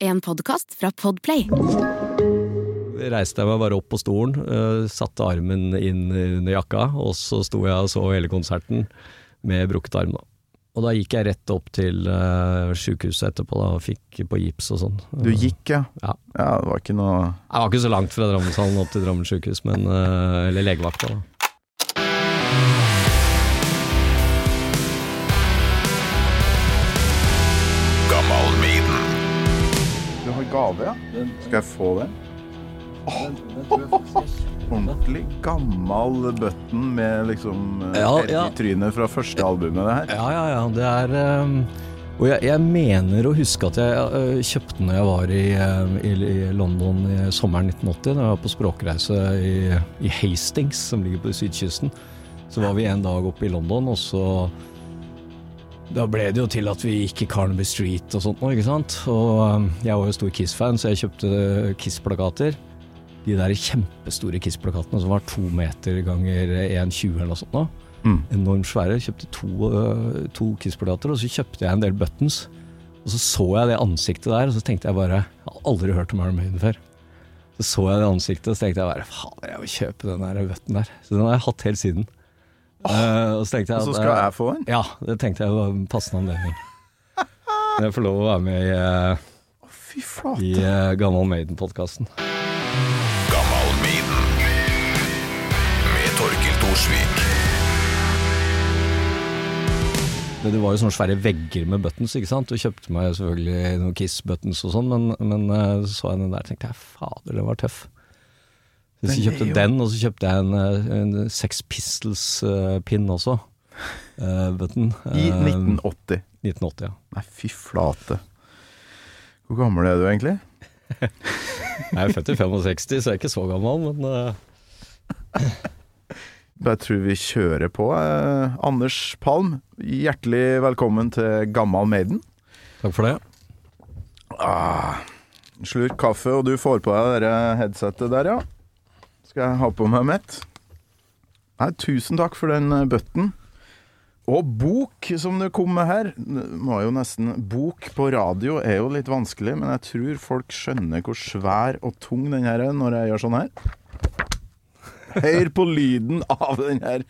En podkast fra Podplay. reiste jeg meg bare opp på stolen, eh, satte armen inn under jakka, og så sto jeg og så hele konserten med brukket arm. Da. Og da gikk jeg rett opp til uh, sjukehuset etterpå da, og fikk på gips og sånn. Du gikk, ja? Ja. ja. Det var ikke noe Jeg var ikke så langt fra Drammenshallen opp til Drammen sjukehus, men eh, Eller legevakta, da. Gave, ja? Skal jeg få den? Ordentlig gammel button med liksom eh, Ja, ja. trynet fra første albumet, det her. Ja, ja, ja. Det er um, Og jeg, jeg mener å huske at jeg uh, kjøpte den når jeg var i, øh, i, i London i sommeren 1980, da jeg var på språkreise i, i Hastings, som ligger på sydkysten. Så var vi en dag oppe i London, og så Da ble det jo til at vi gikk i Carnaby Street og sånt noe, ikke sant. Og jeg var jo stor Kiss-fan, så jeg kjøpte Kiss-plakater. De der kjempestore Kiss-plakatene som var to meter ganger 1,20 eller noe sånt. Nå. Mm. Enormt svære. Kjøpte to, øh, to Kiss-plakater, og så kjøpte jeg en del buttons. Og så så jeg det ansiktet der, og så tenkte jeg bare Jeg har aldri hørt om Iron Maiden før. Så så jeg det ansiktet, og så tenkte jeg bare faen, jeg vil kjøpe den der button der. Så den har jeg hatt helt siden. Eh, og så tenkte jeg Og så skal jeg få en? Ja, det tenkte jeg var en passende anledning. Jeg får lov å være med i, eh, Fy flate. i uh, Gammal Maiden-podkasten. Gammal Maiden. Med Torkil Thorsvik. Det, det var jo sånne svære vegger med buttons, ikke sant. Du kjøpte meg selvfølgelig noen Kiss-buttons og sånn, men, men så så jeg den der og tenkte jeg fader, den var tøff. Så jeg kjøpte den, og så kjøpte jeg en, eh, en Sex Pistols-pinn også. Uh, button. I Eh, 1980. 1980, ja. Nei, fy flate. Hvor gammel er du egentlig? Jeg er født i 65, så jeg er ikke så gammel, men Jeg tror vi kjører på. Anders Palm, hjertelig velkommen til Gammal Maiden. takk for det. Ah, slurk kaffe, og du får på deg det headsetet der, ja. Skal jeg ha på meg mitt? Nei, tusen takk for den bøtten. button. Og bok, som du kom med her. Må jo nesten Bok på radio er jo litt vanskelig, men jeg tror folk skjønner hvor svær og tung den her er når jeg gjør sånn her. Hør på lyden av den her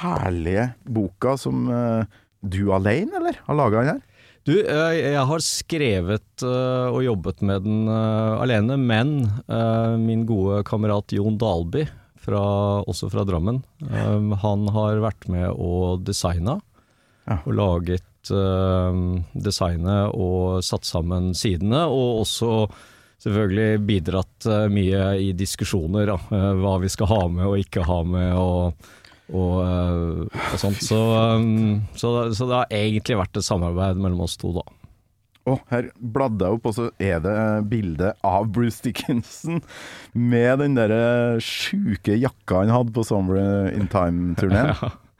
herlige boka som uh, du alene, eller, har laga den her. Du, eh, jeg har skrevet eh, og jobbet med den eh, alene, men min gode kamerat Jon Dalby, fra, også fra Drammen, han har vært med og designa. Og laget designet og satt sammen sidene, og også selvfølgelig bidratt mye i diskusjoner. Da, hva vi skal ha med og ikke ha med. og og, eh, og sånt. Så, um, så, så det har egentlig vært et samarbeid mellom oss to, da. Oh, her bladde jeg opp, og så er det bildet av Bruce Dickinson med den derre sjuke jakka han hadde på Summer in Time-turneen.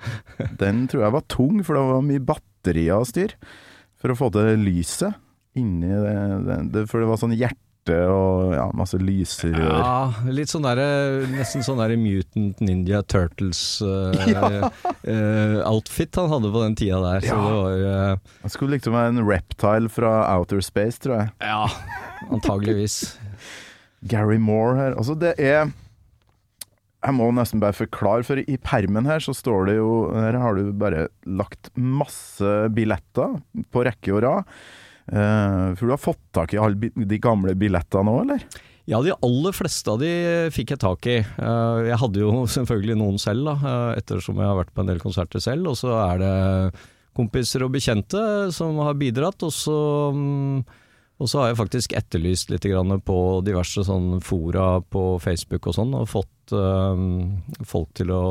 Den tror jeg var tung, for det var mye batterier å styre for å få til lyset inni det, det, det For det var sånn hjerte og ja, masse lyser Ja, litt sånn derre Nesten sånn derre Mutant Ninja Turtles-outfit han hadde på den tida der. Så Ja. det var uh, han skulle liksom være en reptile fra outer space, tror jeg. Ja, antageligvis. Gary Moore her. Altså, det er Jeg må nesten bare forklare, for i permen her så står det jo Her har du bare lagt masse billetter på rekke og rad. Eh, for du har fått tak i alle de gamle billettene nå, eller? Ja, de aller fleste av de fikk jeg tak i. Eh, Jeg hadde jo selvfølgelig noen selv, da, eh, ettersom jeg har vært på en del konserter selv. Og så er det kompiser og bekjente som har bidratt. Og så, mm, og så har jeg faktisk etterlyst litt på diverse sånn fora på Facebook og sånn, og fått folk til å,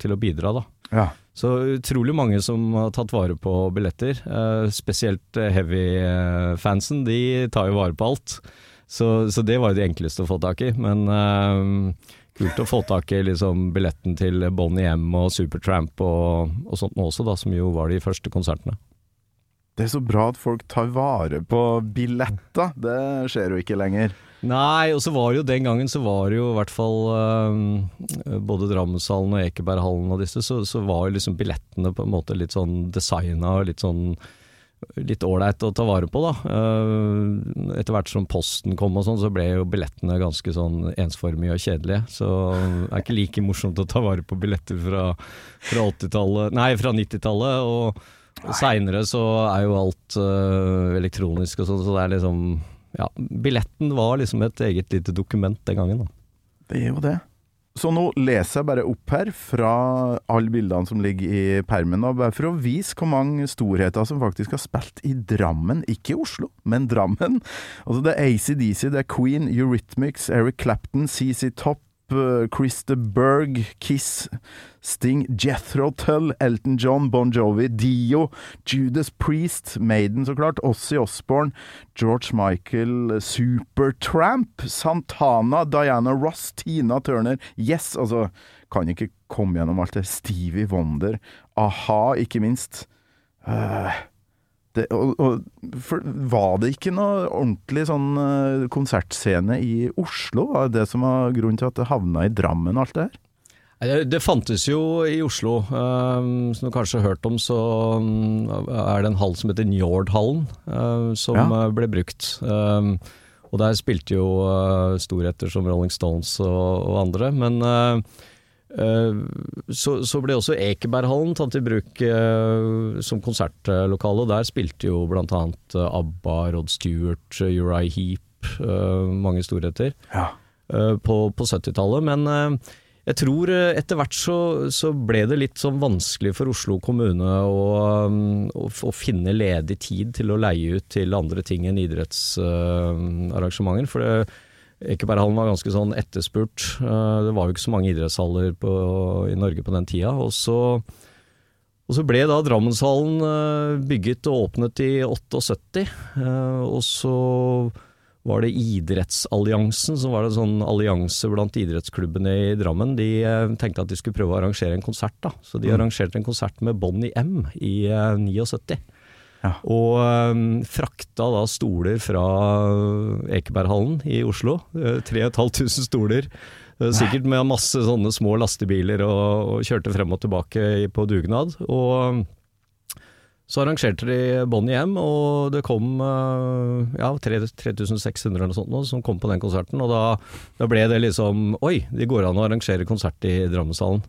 til å bidra, da. Ja. Så utrolig mange som har tatt vare på billetter. Eh, spesielt eh, heavy-fansen, de tar jo vare på alt. Så, så det var jo det enkleste å få tak i. Men uh, kult å få tak i liksom, billetten til Bonnie M og Supertramp og, og sånt også, da, som jo var de første konsertene. Det er så bra at folk tar vare på billetter. Det skjer jo ikke lenger. Nei, og så var det jo den gangen så var det jo i hvert fall eh, både Drammenshallen og Ekeberghallen og disse, så, så var jo liksom billettene på en måte litt sånn designa og litt sånn litt ålreit å ta vare på, da. Uh, etter hvert som posten kom og sånn, så ble jo billettene ganske sånn ensformige og kjedelige. Så det er ikke like morsomt å ta vare på billetter fra, fra 80-tallet Nei, fra 90-tallet. Og seinere så er jo alt øh, elektronisk og sånn, så det er liksom Ja, billetten var liksom et eget lite dokument den gangen, da. Det er jo det. Så nå leser jeg bare opp her fra alle bildene som ligger i permen, og bare for å vise hvor mange storheter som faktisk har spilt i Drammen. Ikke i Oslo, men Drammen. Altså det er ACDC, det er Queen, Eurythmics, Eric Clapton, CC Topp, eh, Christer Berg, Kiss, Sting, Jethro Tull, Elton John, Bon Jovi, Dio, Judas Priest, Maiden så klart, Ossie Osborne, George Michael, Supertramp, Santana, Diana Ross, Tina Turner, Yes, altså Kan ikke komme gjennom alt det. Stevie Wonder, a-ha, ikke minst. Eh, det, og, og, for, var det ikke noe ordentlig sånn eh, konsertscene i Oslo? Var det det som var grunnen til at det havna i Drammen, alt det her? Det, fantes jo i Oslo. Um, som du kanskje har hørt om, så um, er det en hall som heter Njordhallen, uh, som Ja. ble brukt. Og der spilte jo storheter som Rolling Stones og, andre. Men så, så ble også Ekeberghallen tatt i bruk uh, som konsertlokale, der spilte jo annet uh, ABBA, Rod Stewart, Uri Heap, Heep, mange storheter Ja. eh, på, på 70-tallet. Men eh, jeg tror eh, etter hvert så, så ble det litt sånn vanskelig for Oslo kommune å, å, å finne ledig tid til å leie ut til andre ting enn idrettsarrangementer. for det, Ekeberghallen var ganske sånn etterspurt. Eh, det var jo ikke så mange idrettshaller på, i Norge på den tida. Og så, og så ble da Drammenshallen eh, bygget og åpnet i 78. eh, og så var det Idrettsalliansen, som var en sånn allianse blant idrettsklubbene i Drammen. De tenkte at de skulle prøve å arrangere en konsert, da. Så de arrangerte en konsert med Bonnie M i eh, 79. Ja. Og eh, frakta da stoler fra Ekeberghallen i Oslo. eh, 3500 stoler. eh, Sikkert med masse sånne små lastebiler, og, og kjørte frem og tilbake på dugnad. Og så arrangerte de Bonnie hjem, og det kom eh, ja, 3600 eller sånt som kom på den konserten. Og da, da ble det liksom Oi, det går an å arrangere konsert i Drammenshallen.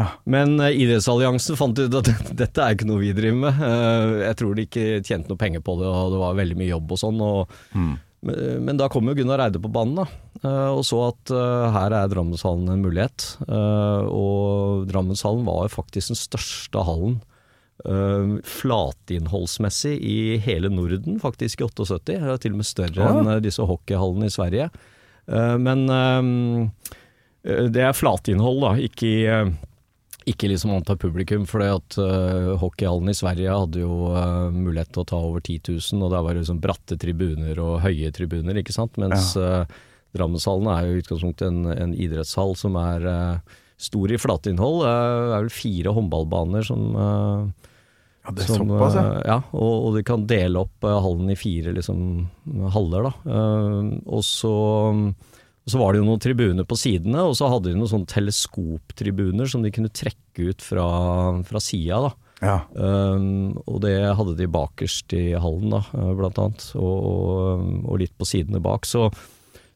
Ja. Men eh, Idrettsalliansen fant ut at dette er ikke noe vi driver med. Eh, jeg tror de ikke tjente noe penger på det, og det var veldig mye jobb og sånn. og Mm. men, men da kom jo Gunnar Eide på banen da, eh, og så at eh, her er Drammenshallen en mulighet. Eh, og Drammenshallen var jo faktisk den største hallen eh, flatinnholdsmessig i hele Norden, faktisk i 78. Det er til og med større Ja. enn eh, disse hockeyhallene i Sverige. Eh, men eh, det er flatinnhold, da, ikke i eh, ikke liksom antall publikum, for at uh, hockeyhallen i Sverige hadde jo uh, mulighet til å ta over 10 000, og der var det liksom bratte tribuner og høye tribuner, ikke sant. Mens uh, Drammenshallen er jo i utgangspunktet en, en idrettshall som er uh, stor i flatinnhold. Eh, Det er vel fire håndballbaner som Ja, det er som, såpass, ja. ja. Og, og de kan dele opp hallen i fire liksom, haller, da. Og så og så var det jo noen tribuner på sidene, og så hadde de noen sånne teleskoptribuner som de kunne trekke ut fra, fra sida. ja. Um, og det hadde de bakerst i hallen, da, eh, blant annet. Og, og, og litt på sidene bak. Så,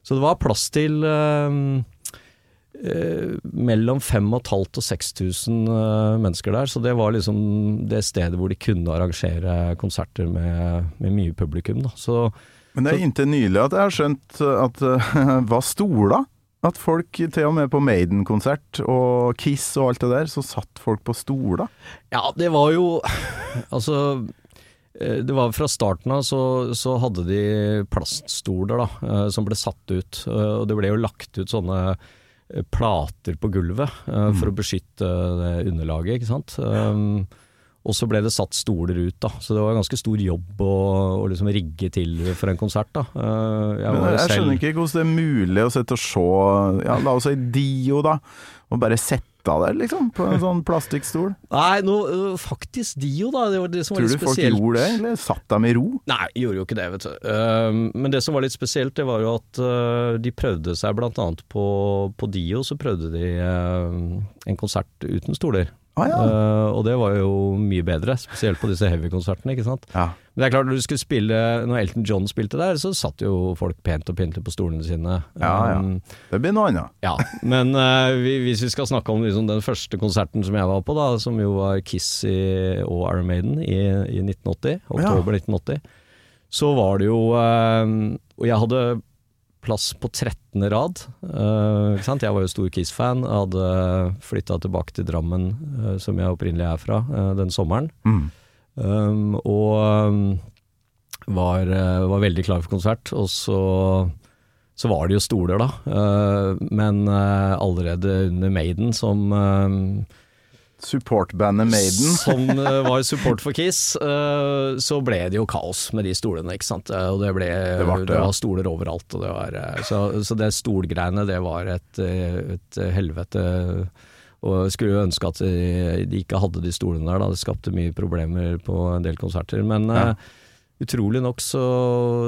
så det var plass til um, eh, mellom 5500 og 6000 eh, mennesker der. Så det var liksom det stedet hvor de kunne arrangere konserter med, med mye publikum. Da. Så Men det er inntil nylig at jeg har skjønt at det var stola, At folk, til og med på Maiden-konsert og Kiss og alt det der, så satt folk på stoler. Ja, det var jo Altså eh, det var Fra starten av så, så hadde de plaststoler da, eh, som ble satt ut. eh, Og det ble jo lagt ut sånne eh, plater på gulvet for for å beskytte det underlaget, ikke sant. Um, og så ble det satt stoler ut, da. Så det var en ganske stor jobb å, å liksom rigge til for en konsert, da. Eh, Jeg Men jeg selv skjønner ikke hvordan det er mulig å sette og se ja, La oss si Dio, da. Og bare sette der, liksom. På en sånn plastikkstol. Nei, nå, øh, faktisk Dio, da. Det var det som var Tror litt du folk gjorde det, eller satt dem i ro? Nei, gjorde jo ikke det, vet du. Ehm, men det som var litt spesielt, det var jo at øh, de prøvde seg blant annet på, på Dio, så prøvde de øh, en konsert uten stoler. Ah, ja. uh, og det var jo mye bedre, spesielt på disse heavy-konsertene, ikke sant. ja. Men det er klart, når du skulle spille Når Elton John spilte der, så satt jo folk pent og pyntelig på stolene sine. Ja, ja. Um, Det blir noe annet. ja. Men uh, vi, hvis vi skal snakke om liksom, den første konserten som jeg var på, da, som jo var Kiss i, og Iron Maiden i, i 1980, oktober 1980, så var det jo uh, Og jeg hadde plass på 13. rad. Uh? Jeg var jo stor Kiss-fan. Hadde flytta tilbake til Drammen, uh, som jeg opprinnelig er fra, uh, den sommeren. Mm. Um, og um, var, var veldig klar for konsert. Og så, så var det jo stoler, da. Men allerede under Maiden, som um, Supportbandet Maiden. som eh, var support for Kiss, eh, så ble det jo kaos med de stolene, ikke sant. Eh, Og det ble det, ble det, var stoler overalt. Det var, så, så det stolgreiene, det var et, et helvete. Og jeg skulle jo ønske at de, ikke hadde de stolene der, da. Det skapte mye problemer på en del konserter. Men Ja. utrolig nok så,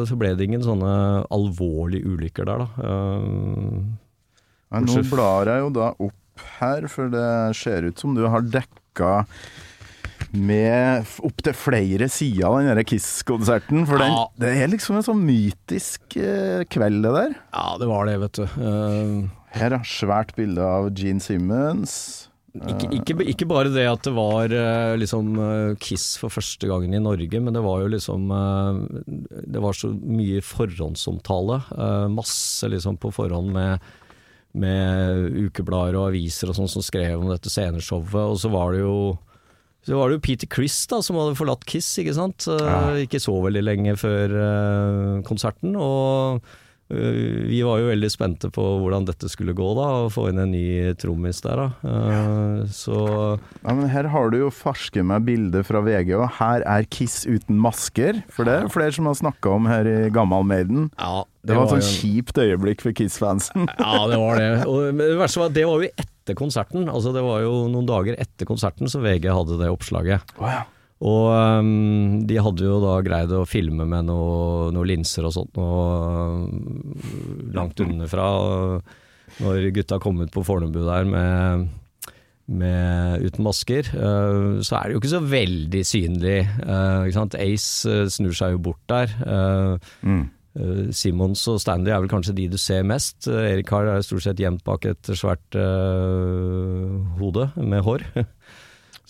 så ble det ingen sånne alvorlige ulykker der, da. Eh, Nei, nå blar jeg jo da opp her, for det ser ut som du har dekka med opptil flere sider av den Kiss-konserten. For den, Ja. det er liksom en sånn mytisk eh, kveld, det der. ja, det var det, vet du. Uh... Her er svært bilde av Gene Simmons. Ikke, ikke, ikke bare det at det var eh, liksom eh, Kiss for første gangen i Norge, men det var jo liksom eh, Det var så mye forhåndsomtale. eh, Masse liksom på forhånd med, med ukeblader og aviser og sånn som skrev om dette sceneshowet. Og så var det jo så var det jo Peter Chris da, som hadde forlatt Kiss, ikke sant. Ja. Ikke så veldig lenge før eh, konserten. Og vi var jo veldig spente på hvordan dette skulle gå, da. Å få inn en ny trommis der, da. Ja. Så Ja, men Her har du jo farske meg bilder fra VG, og her er Kiss uten masker. For det er flere som har snakka om her i Gammal Maiden. ja, Det, var et jo sånn en- kjipt øyeblikk for Kiss-fansen. Ja, det var det. Og det verste var at det var jo etter konserten. Altså Det var jo noen dager etter konserten så VG hadde det oppslaget. Og um, de hadde jo da greid å filme med noen noe linser og sånt øh, langt underfra. Og Når gutta kom ut på Fornebu der med, med uten masker, uh, så er det jo ikke så veldig synlig. Uh? Ace øh, snur seg jo bort der. Mm. Simons og Stanley er vel kanskje de du ser mest. Erik Carr er stort sett gjemt bak et svært hode med hår.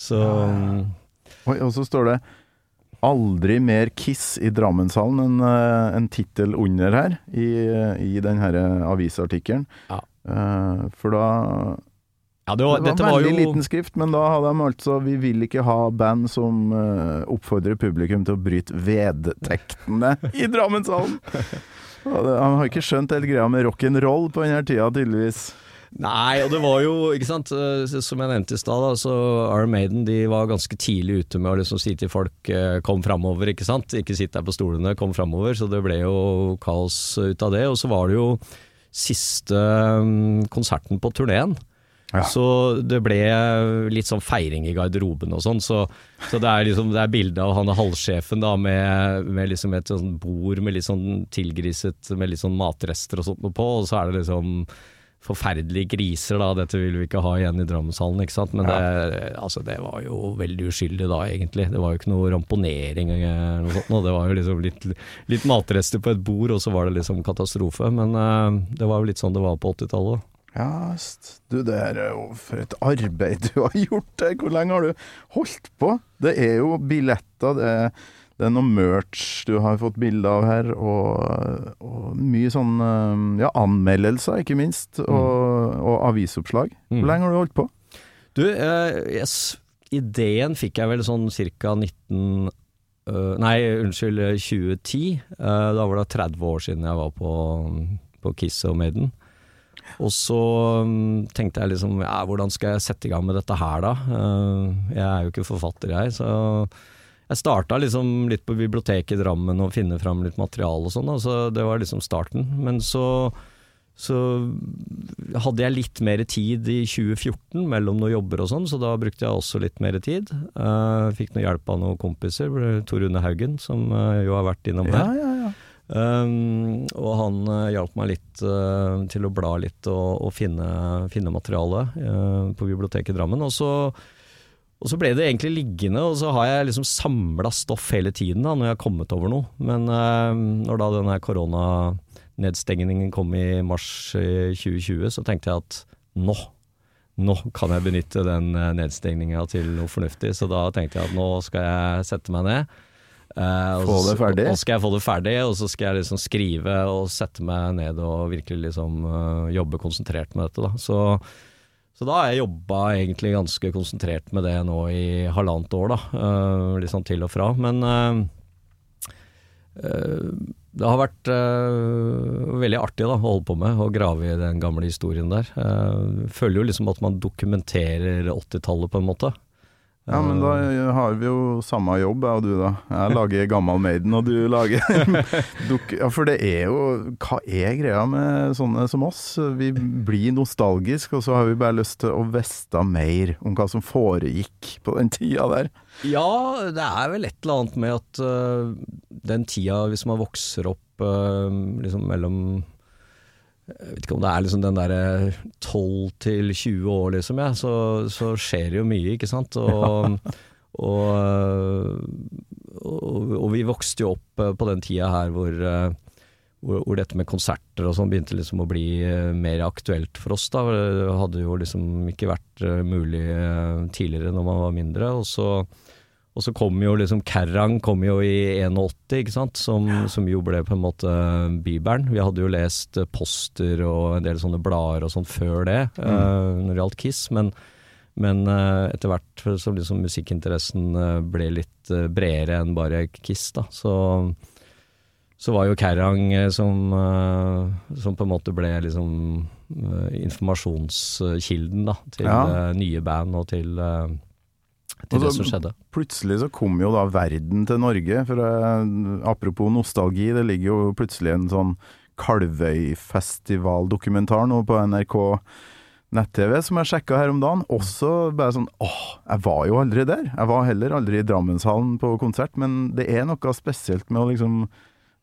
Så um, Oi, og så står det 'Aldri mer Kiss i Drammenshallen', en, eh, en tittel under her i, i denne avisartikkelen. Ja. Eh, for da Ja, det var, Det var veldig var jo liten skrift, men da hadde de altså 'Vi vil ikke ha band som uh, oppfordrer publikum til å bryte vedtektene i Drammenshallen'. Han har ikke skjønt hele greia med rock'n'roll på denne tida, tydeligvis. Nei, og det var jo, ikke sant, uh, som jeg nevnte i stad, da, så Iron Maiden de var ganske tidlig ute med å liksom si til folk uh, kom framover, ikke sant. Ikke sitt der på stolene, kom framover. Så det ble jo kaos ut av det. Og så var det jo siste um, konserten på turneen. Ja. Så det ble litt sånn feiring i garderoben og sånn. Så, så det er liksom det er bilde av han halvsjefen da med, med liksom et sånn bord med litt sånn tilgriset med litt sånn matrester og sånt på, og så er det liksom forferdelige griser, da. Dette vil vi ikke ha igjen i Drammenshallen, ikke sant. Men det, altså, det var jo veldig uskyldig da, egentlig. Det var jo ikke noe ramponering eller noe sånt. Det var jo liksom litt, litt matrester på et bord, og så var det liksom katastrofe. Men uh, det var jo litt sånn det var på 80-tallet. Ja, du, det er jo for et arbeid du har gjort der. Hvor lenge har du holdt på? Det er jo billetter, det er, det er noe merch du har fått bilde av her, og, og mye sånn eh, ja, anmeldelser, ikke minst, og, og avisoppslag. Mm. Hvor lenge har du holdt på? Du, eh, yes, ideen fikk jeg vel sånn ca. 19... Uh, nei, unnskyld, eh, 2010. Uh, da var det 30 år siden jeg var på, på Kiss og Maiden. Og så um, tenkte jeg liksom, ja, hvordan skal jeg sette i gang med dette her da? Uh, jeg er jo ikke forfatter jeg, så jeg starta liksom litt på biblioteket i Drammen og finne fram litt materiale og sånn, så det var liksom starten. Men så, så hadde jeg litt mer tid i 2014 mellom noen jobber og sånn, så da brukte jeg også litt mer tid. Uh, fikk noe hjelp av noen kompiser, Tor Rune Haugen, som eh, jo har vært innom her. ja, ja. Um, og han uh, hjalp meg litt uh, til å bla litt og, og finne, finne materiale uh, på biblioteket i Drammen. Og så og så ble det egentlig liggende, og så har jeg liksom samla stoff hele tiden da, når jeg har kommet over noe. Men eh, når da denne koronanedstengningen kom i mars eh, 2020, så tenkte jeg at nå, nå kan jeg benytte den eh, nedstengninga til noe fornuftig. Så da tenkte jeg at nå skal jeg sette meg ned. Uh, Få det ferdig? Og så skal jeg få det ferdig, og så skal jeg liksom skrive og sette meg ned og virkelig liksom uh, jobbe konsentrert med dette. da. Så så da har jeg jobba egentlig ganske konsentrert med det nå i halvannet år, da. Uh, litt sånn til og fra. Men uh, det har vært veldig artig da, å holde på med, å grave i den gamle historien der. Føler jo liksom at man dokumenterer 80-tallet på en måte. Ja, men da har vi jo samme jobb, jeg og du, da. Jeg lager Gammal Maiden, og du lager duk... Ja, for det er jo Hva er greia med sånne som oss? Vi blir nostalgiske, og så har vi bare lyst til å vite mer om hva som foregikk på den tida der. Ja, det er vel et eller annet med at uh, den tida, hvis man vokser opp uh, liksom mellom Jeg vet ikke om det er liksom den derre 12 til 20 år, liksom, ja, så, så skjer det jo mye, ikke sant. Og, og, og, og vi vokste jo opp øh, på den tida her hvor øh, hvor, hvor dette med konserter og sånn begynte liksom å bli eh, mer aktuelt for oss. da. Det hadde jo liksom ikke vært eh, mulig eh, tidligere når man var mindre. Og så, og så kom jo liksom Kerrang kom jo i 81, ikke sant? Som, som jo ble på en måte bibelen. Vi hadde jo lest poster og en del sånne blader og sånn før det, eh, når det gjaldt Kiss. men men uh, etter hvert som liksom musikkinteressen uh, ble litt uh, bredere enn bare Kiss, da, så, så var jo Kerrang som, som på en måte ble liksom informasjonskilden da, til Ja. nye band og til, til det som skjedde. Plutselig så kom jo da verden til Norge. For eh, apropos nostalgi, det ligger jo plutselig en sånn Kalvøyfestivaldokumentar nå på NRK nett-TV som jeg sjekka her om dagen. Også bare sånn åh, jeg var jo aldri der. Jeg var heller aldri i Drammenshallen på konsert, men det er noe spesielt med å liksom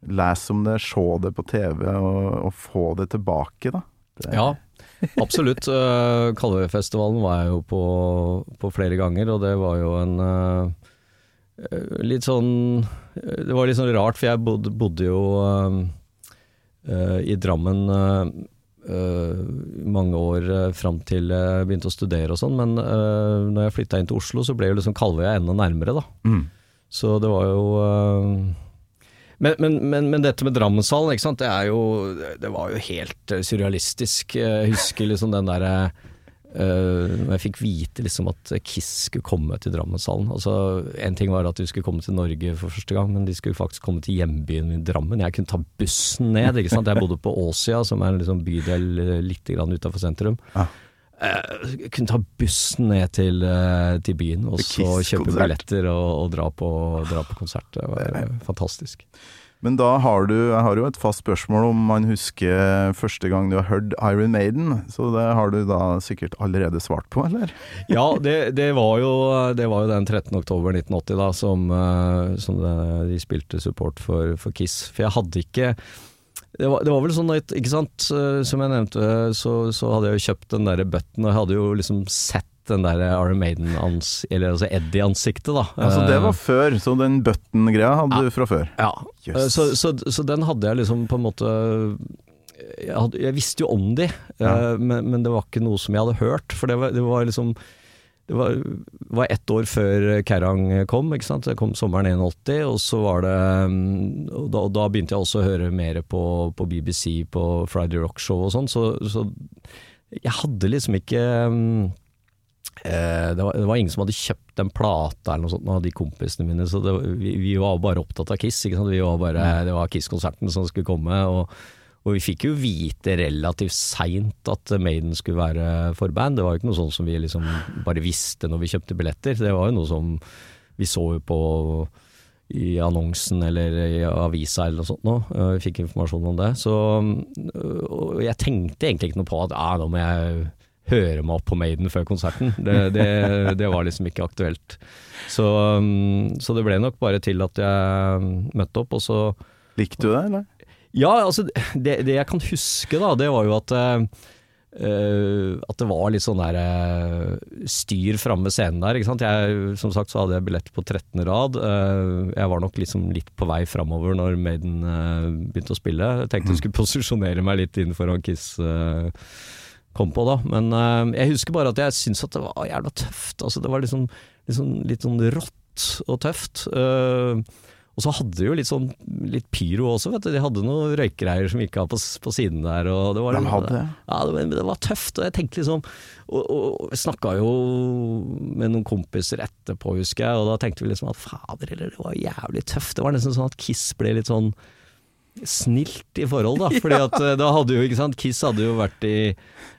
lese om det, se det på TV og, og få det tilbake, da. Det- Ja, absolutt. Uh, Kalvøyfestivalen var jeg jo på, på flere ganger, og det var jo en eh, eh, litt sånn Det var litt sånn rart, for jeg bodde, bodde jo eh, eh, i Drammen eh, eh, mange år fram til jeg begynte å studere og sånn, men uh, når jeg flytta inn til Oslo, så ble jo liksom Kalvøya enda nærmere, da. Mm. Så det var jo men, men, men, men dette med Drammenshallen, ikke sant? det er jo Det var jo helt øh, surrealistisk. Jeg husker liksom den derre Uh, jeg fikk vite liksom at Kiss skulle komme til Drammenshallen. Altså, en ting var at de skulle komme til Norge for første gang, men de skulle faktisk komme til hjembyen min Drammen. Jeg kunne ta bussen ned. ikke sant? Jeg bodde på Åsia, som er en liksom bydel øh, litt utafor sentrum. Ja. Eh, kunne ta bussen ned til, eh, til byen og så kjøpe billetter og, og dra, på, dra på konsert. Det var eh, fantastisk. Men da har du Jeg har jo et fast spørsmål om man husker første gang du har hørt Iron Maiden. Så det har du da sikkert allerede svart på, eller? Ja, det, det, var jo, det var jo den 13. oktober 1980 da, som, som det, de spilte support for, for Kiss. For jeg hadde ikke det var, det var vel sånn at, ikke sant, eh, som jeg nevnte, så, så hadde jeg jo kjøpt den der button, og jeg hadde jo liksom sett den der Iron Maiden-ans... Eller altså Eddie-ansiktet, da. Altså Det Eh, var før, så den button-greia hadde du fra før. Ja, Jøss. Eh, så, så, så den hadde jeg liksom på en måte Jeg, hadde, jeg visste jo om de, Ja. eh, men, men det var ikke noe som jeg hadde hørt. For det var, det var liksom Det var, var ett år før Kerrang kom, ikke sant. Det kom sommeren 81, og så var det mm, Og da, og da begynte jeg også å høre mer på, på BBC, på Friday Rock Show og sånn, så, så jeg hadde liksom ikke mm, Eh, det, var, det var ingen som hadde kjøpt en plate eller noe sånt av de kompisene mine, så det, vi, vi var bare opptatt av Kiss. Ikke sant? Vi var bare, det var Kiss-konserten som skulle komme, og, og vi fikk jo vite relativt seint at Maiden skulle være forband. Det var jo ikke noe sånn som vi liksom bare visste når vi kjøpte billetter. Det var jo noe som vi så jo på i annonsen eller i avisa eller noe sånt nå. Eh, Vi fikk informasjon om det. Så jeg tenkte egentlig ikke noe på at ah, nå må jeg høre meg opp på Maiden før konserten. Det, det, det var liksom ikke aktuelt. Så, um, så det ble nok bare til at jeg møtte opp, og så Likte du det, eller? Ja, altså det, det jeg kan huske da, det var jo at eh, at det var litt sånn der uh, styr framme scenen der. Ikke sant? Jeg, som sagt så hadde jeg billett på 13. rad. Uh, jeg var nok liksom litt på vei framover når Maiden begynte å spille. Jeg tenkte jeg skulle posisjonere meg litt inn foran Kiss. kom på da, Men jeg husker bare at jeg syntes at det var jævla tøft. Altså, det var liksom, liksom litt sånn rått og tøft. Eh, og så hadde de jo litt sånn litt pyro også, vet du. De hadde noen røykgreier som gikk av på, på siden der. Og det var De hadde det? Ja, det, det var tøft. Og jeg tenkte liksom Og, og, snakka jo med noen kompiser etterpå, husker jeg, og da tenkte vi liksom at fader eller det var jævlig tøft. Det var nesten sånn at Kiss ble litt sånn snilt i forhold, da. Fordi at eh, da hadde jo, ikke sant, Kiss hadde jo vært i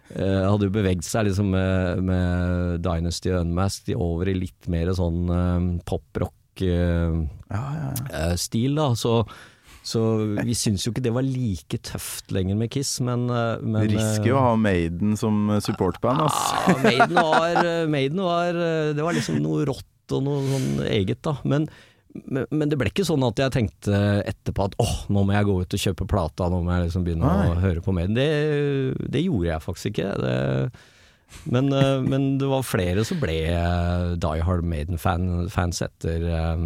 Uh, hadde jo beveget seg liksom med, med Dynasty og Unmasked over i litt mer sånn uh, poprock-stil, Ja, ja, ja. da. Så, så vi syns jo ikke det var like tøft lenger med Kiss, men, eh, men Risky å ha Maiden som supportband, ass. ja, Maiden var, Maiden var Det var liksom noe rått og noe sånn eget, da. Men, men, men det ble ikke sånn at jeg tenkte etterpå at åh, nå må jeg gå ut og kjøpe plata, nå må jeg liksom begynne å høre på Maiden. Det, det gjorde jeg faktisk ikke. Det, men, eh, men det var flere som ble eh, Die Hard Maiden-fans etter, eh,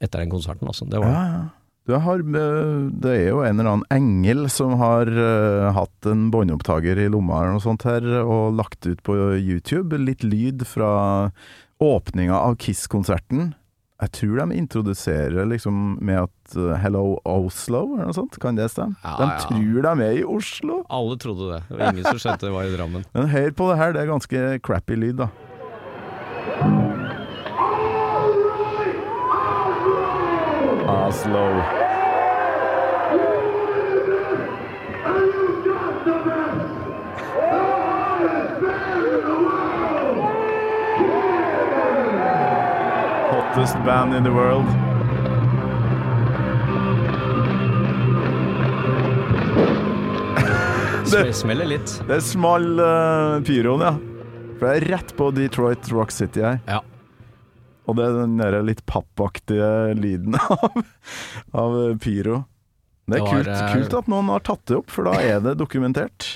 etter den konserten, altså. Det var Ja, ja. Har, det er jo en eller annen engel som har uh, hatt en båndopptaker i lomma eller noe sånt her, og lagt ut på YouTube litt lyd fra åpninga av Kiss-konserten. Jeg tror de introduserer liksom med at uh, 'Hello Oslo' eller noe sånt, kan det stemme? Ja, de ja. tror de er i Oslo. Alle trodde det. Det var ingen som skjønte det var i Drammen. Men hør på det her, det er ganske crappy lyd, da. Oslo. Hottest band in the world. Det smeller litt. Det er smal uh, pyroen, ja. For jeg er rett på Detroit Rock City her. Ja. Og det er den der litt pappaktige lyden av, av pyro. Det er Det var, kult, eh, kult at noen har tatt det opp, for da er det dokumentert.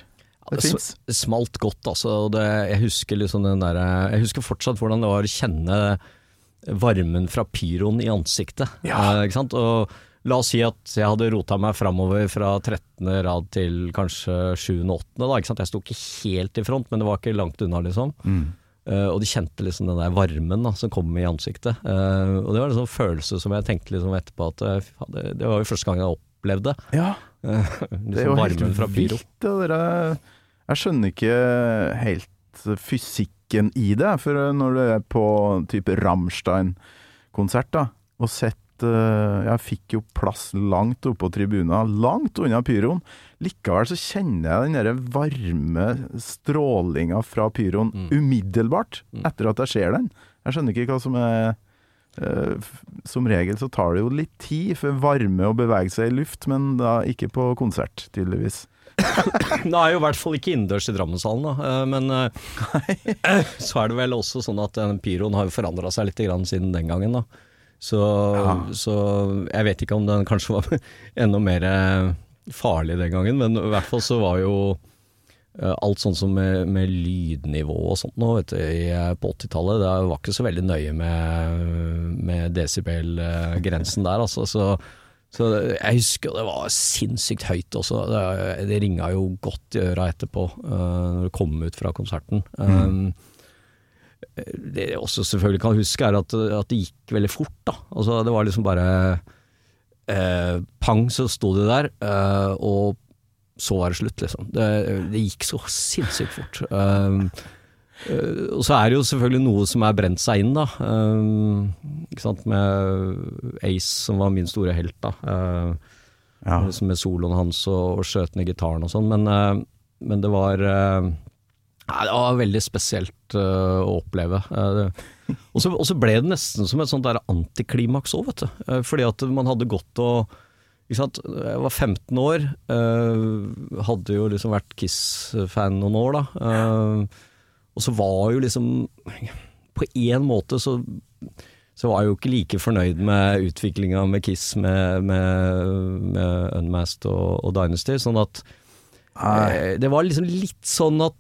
Det Det, det smalt godt, altså. Det, jeg husker liksom den der, Jeg husker fortsatt hvordan det var å kjenne varmen fra pyroen i ansiktet. Ja. Eh, ikke sant? Og la oss si at jeg hadde rota meg framover fra 13. rad til kanskje 7. og 8. Da, ikke sant? Jeg sto ikke helt i front, men det var ikke langt unna, liksom. Mm. Uh, og de kjente liksom den der varmen da, som kom i ansiktet. Uh, og det var en sånn følelse som jeg tenkte liksom etterpå at uh, det, det var jo første gang jeg opplevde Ja, liksom det er jo helt vilt. Jeg skjønner ikke helt fysikken i det, for når du er på type Rammstein-konsert, da, og sett eh, Jeg fikk jo plass langt oppe på tribunen, langt unna pyroen. Likevel så kjenner jeg den der varme strålinga fra pyroen Mm. umiddelbart Mm. etter at jeg ser den. Jeg skjønner ikke hva som er eh, Som regel så tar det jo litt tid for varme å bevege seg i luft, men da ikke på konsert, tydeligvis. Nå er jo i hvert fall ikke innendørs i Drammenshallen, da. eh, men eh, så er det vel også sånn at den pyroen har jo forandra seg litt grann siden den gangen, da. Så, Ja. så jeg vet ikke om den kanskje var enda mer eh, farlig den gangen, men i hvert fall så var jo eh, alt sånn som med, med lydnivå og sånt nå, vet du, eh, på 80-tallet, det var ikke så veldig nøye med, med desibel-grensen der, altså. Så, så jeg husker det var sinnssykt høyt også. Det, det ringa jo godt i øra etterpå, uh, når det kom ut fra konserten. Um, det jeg også selvfølgelig kan huske, er at, at det gikk veldig fort, da. Altså, det var liksom bare uh, Pang, så sto det der, uh, og så var det slutt, liksom. Det, det gikk så sinnssykt fort. Um, og så er det jo selvfølgelig noe som er brent seg inn, da. Um, ikke sant, med Ace, som var min store helt, da. Uh, Ja. med soloen hans og, og skjøtende gitaren og sånn, men, eh, men det var eh, Nei, det var veldig spesielt uh, å oppleve. Uh, og så ble det nesten som et sånt der antiklimaks òg, vet du. Uh, fordi at man hadde gått og? Jeg var 15 år, eh, hadde jo liksom vært Kiss-fan noen år, da. Eh, og så var jo liksom På én måte så så var jeg jo ikke like fornøyd med utviklinga med Kiss med, med, med Unmasked og, og Dynasty. Sånn at eh, Det var liksom litt sånn at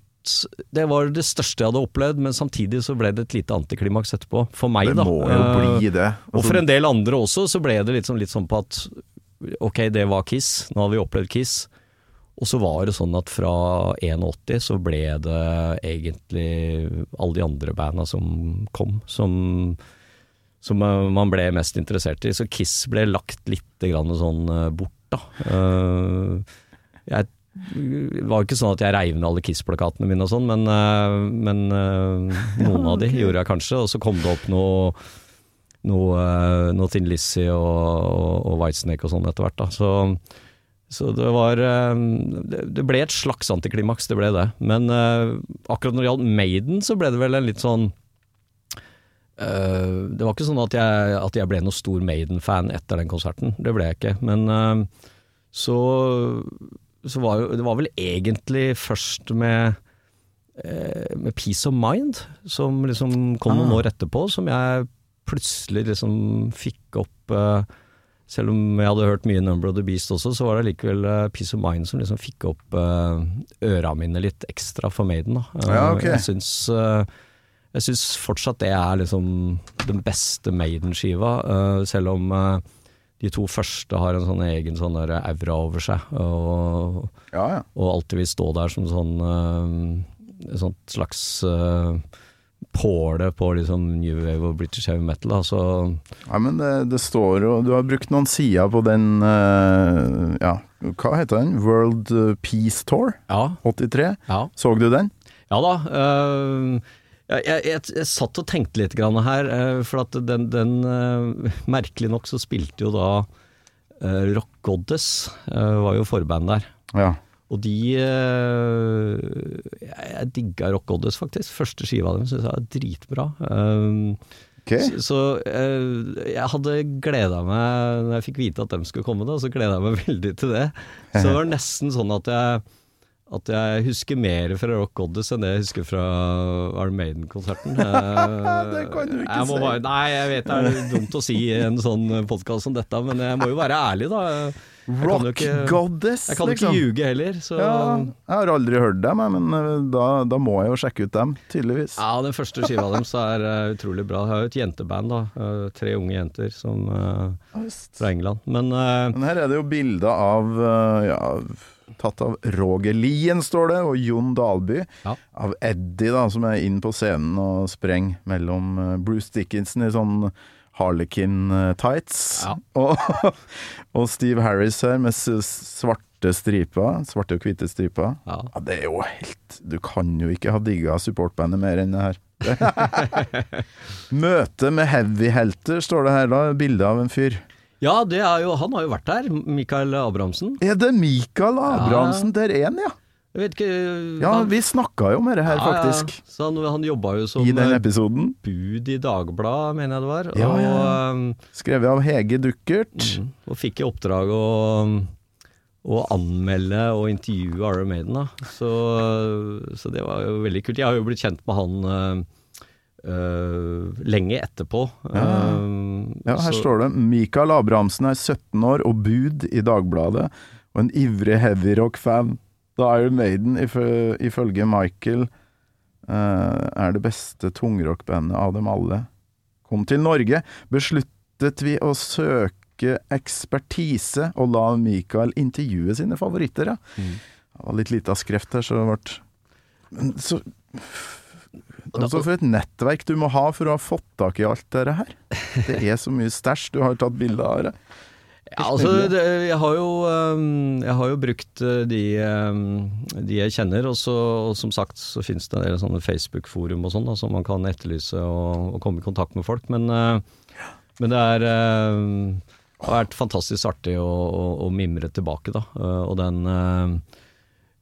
det var det største jeg hadde opplevd, men samtidig så ble det et lite antiklimaks etterpå. For meg, da. Det må jo Eh, bli det. og for en del andre også, så ble det litt sånn, litt sånn på at ok, det var Kiss, nå har vi opplevd Kiss. Og så var det sånn at fra 81 så ble det egentlig alle de andre banda som kom, som, som eh, man ble mest interessert i. Så Kiss ble lagt litt grann sånn eh, bort, da. Eh, jeg det var jo ikke sånn at jeg reiv ned alle Kiss-plakatene mine og sånn, men, men noen av de gjorde jeg kanskje. Og så kom det opp noe noe, noe Thin Lizzie og, og, og Whitesnake og sånn etter hvert. Da. Så, så det var eh, det, ble et slags antiklimaks, det ble det. Men eh, akkurat når det gjaldt Maiden, så ble det vel en litt sånn eh, Det var ikke sånn at jeg, at jeg ble noe stor Maiden-fan etter den konserten. Det ble jeg ikke. Men så, så var jo Det var vel egentlig først med med Peace of Mind, som liksom kom noen Ah. år etterpå, som jeg plutselig liksom fikk opp Selv om jeg hadde hørt mye Number of the Beast også, så var det likevel eh, Peace of Mind som liksom fikk opp uh, øra mine litt ekstra for Maiden. Da. Eh, Ja, okay. Jeg syns eh, jeg syns fortsatt det er liksom den beste Maiden-skiva, eh, selv om eh, de to første har en sånn egen sånn der aura over seg, og, Ja, ja. og alltid vil stå der som sånn eh, et slags uh, påle på liksom New Wave og British Heavy Metal. Altså. Så ja men det, det står jo Du har brukt noen sider på den uh, Ja, hva heter den? World Peace Tour ja, 83. ja. Så du den? Ja da. Uh, jeg, jeg, jeg, satt og tenkte litt grann her, uh, for at den, den Merkelig nok så spilte jo da Rock Goddess, var jo forband der. Ja. Og de Jeg, digga Rock Goddess, faktisk. Første skiva dem syns jeg er dritbra. Um, okay. Så, så øh, jeg hadde gleda meg Når jeg fikk vite at dem skulle komme, da, så gleda jeg meg veldig til det. Så det var nesten sånn at jeg at jeg husker mer fra Rock Goddess enn det jeg husker fra Arm Maiden-konserten. Det kan du ikke si. Bare, nei, jeg vet det er dumt å si i en sånn podkast som dette, men jeg må jo være ærlig, da. Rock ikke- Goddess, Jeg kan jo liksom. ikke ljuge heller, så Ja, jeg har aldri hørt dem, men eh, da, da må jeg jo sjekke ut dem, tydeligvis. Ja, den første skiva deres er eh, utrolig bra. Jeg har jo et jenteband, da. Tre unge jenter som, eh, fra England. Men Men her er det jo bilder av ja, Tatt av Roger Lien, står det, og Jon Dalby. Ja. Av Eddie, da, som er inn på scenen og sprenger mellom Bruce Dickinson i sånn Harlequin-tights, Ja. og, og Steve Harris her med svarte striper. Svarte og hvite striper. ja. Ja, det er jo helt Du kan jo ikke ha digga supportbandet mer enn det her. Møte med heavy-helter, står det her da. Bilde av en fyr. ja, det er jo Han har jo vært der, Mikael Abrahamsen. Er det Mikael Abrahamsen der er en, ja? Jeg vet ikke Ja, han- vi snakka jo med det her, Ja, ja. faktisk. Så han, han jobba jo som I den episoden. bud i Dagbladet, mener jeg det var. Ja, og, ja, um, Skrevet av Hege Duckert. mm, og fikk i oppdrag å, å anmelde og intervjue Iron Maiden. Da. Så, så det var jo veldig kult. Jeg har jo blitt kjent med han øh, lenge etterpå. Ja. Um, Ja, her så- står det Mikael Abrahamsen er 17 år og bud i Dagbladet, og en ivrig heavyrock-fan. Da Iron Maiden, ifølge Michael, eh, er det beste tungrockbandet av dem alle. Kom til Norge, besluttet vi å søke ekspertise og la Mikael intervjue sine favoritter, ja. Mm. Det var litt lite av skreft her, så det ble Men så Altså For et nettverk du må ha for å ha fått tak i alt dette her. Det er så mye stæsj du har tatt bilde av. det. Ja, altså, det, jeg, har jo, um, jeg har jo brukt uh, de, um, de jeg kjenner, og, så, og som sagt så finnes det en del sånne Facebook-forum og sånn, som man kan etterlyse og, og komme i kontakt med folk. Men, uh, men det er um, det har vært fantastisk artig å, å, å mimre tilbake, da. Uh, og den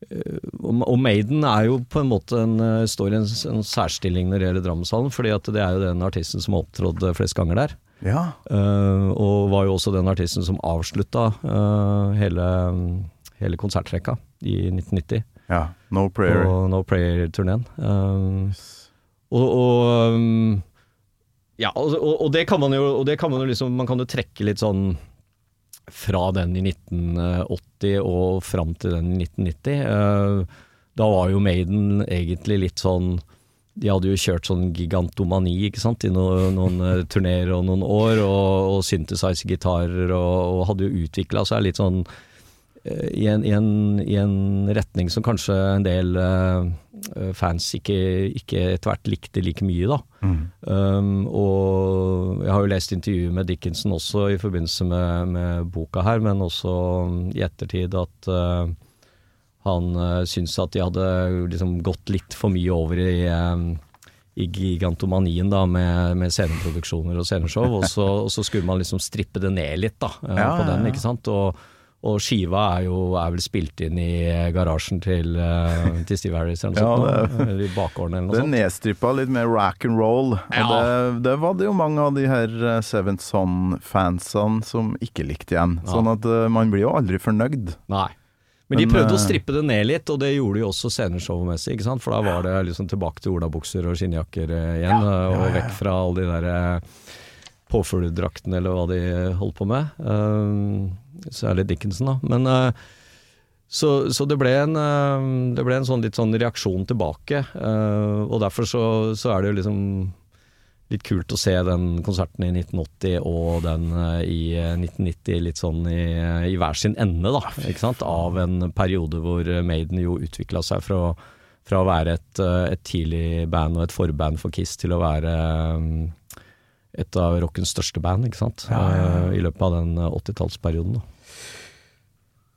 og og Maiden er jo på en måte en, uh, står i en, en særstilling når det gjelder Drammenshallen, fordi at det er jo den artisten som har opptrådt uh, flest ganger der. Ja. Uh, og var jo også den artisten som avslutta uh, hele, hele konsertrekka i 1990 ja. No prayer. på No Prayer-turneen. Eh, og, og um, ja, og, og, det kan man jo, og det kan man jo liksom Man kan jo trekke litt sånn fra den i 1980 og fram til den i 1990. Eh, da var jo Maiden egentlig litt sånn De hadde jo kjørt sånn gigantomani ikke sant, i noen, noen eh, turneer og noen år, og, og synthesizer-gitarer, og, og hadde jo utvikla seg litt sånn i en, i, en, I en retning som kanskje en del uh, fans ikke, ikke etter hvert likte like mye, da. Um, og jeg har jo lest intervjuet med Dickinson også i forbindelse med, med boka her, men også i ettertid at uh, han uh, syntes at de hadde liksom gått litt for mye over i, um, i gigantomanien da, med, med sceneproduksjoner og sceneshow, og så, og så skulle man liksom strippe det ned litt da, eh, Ja, på den, ikke sant. Og, og skiva er jo er vel spilt inn i garasjen til, eh, til Steve Harris eller noe Ja, sånt, det- eller i bakgården eller Det noe er sånt. nedstrippa litt mer rack and roll. Og det, det var det jo mange av de her eh, Seventh Son-fansene som ikke likte igjen. Ja. Sånn at eh, man blir jo aldri fornøyd. Nei. Men de prøvde å strippe det ned litt, og det gjorde de også sceneshowmessig, ikke sant. For da var det liksom tilbake til olabukser og skinnjakker igjen, og vekk fra alle de der eh, eller hva de holdt på med. Uh, Særlig Dickinson, da. Men uh, så, så det, ble en, eh, det ble en sånn litt sånn reaksjon tilbake, og derfor så, så er det jo liksom litt kult å se den konserten i 1980 og den i eh, 1990 litt sånn i, i hver sin ende, da. Ikke sant? Av en periode hvor Maiden jo utvikla seg fra, fra å være et, et tidlig band og et forband for Kiss til å være et av rockens største band, ikke sant. Eh, I løpet av den eh, 80-tallsperioden.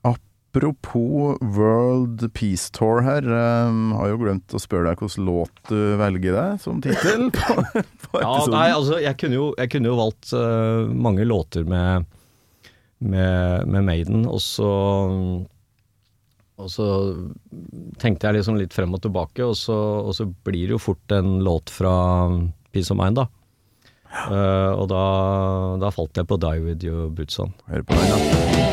Apropos World Peace Tour her, um, har jo glemt å spørre deg hvilken låt du velger deg som tittel på, på Ja, episoden. nei, altså, jeg kunne jo, jeg kunne jo valgt uh, mange låter med, med, med Maiden, og så og så tenkte jeg liksom litt frem og tilbake, og så, og så blir det jo fort en låt fra Peace of Mind, da. Eh, og da, da falt jeg på Die With Your Boots On. Hør på den, da.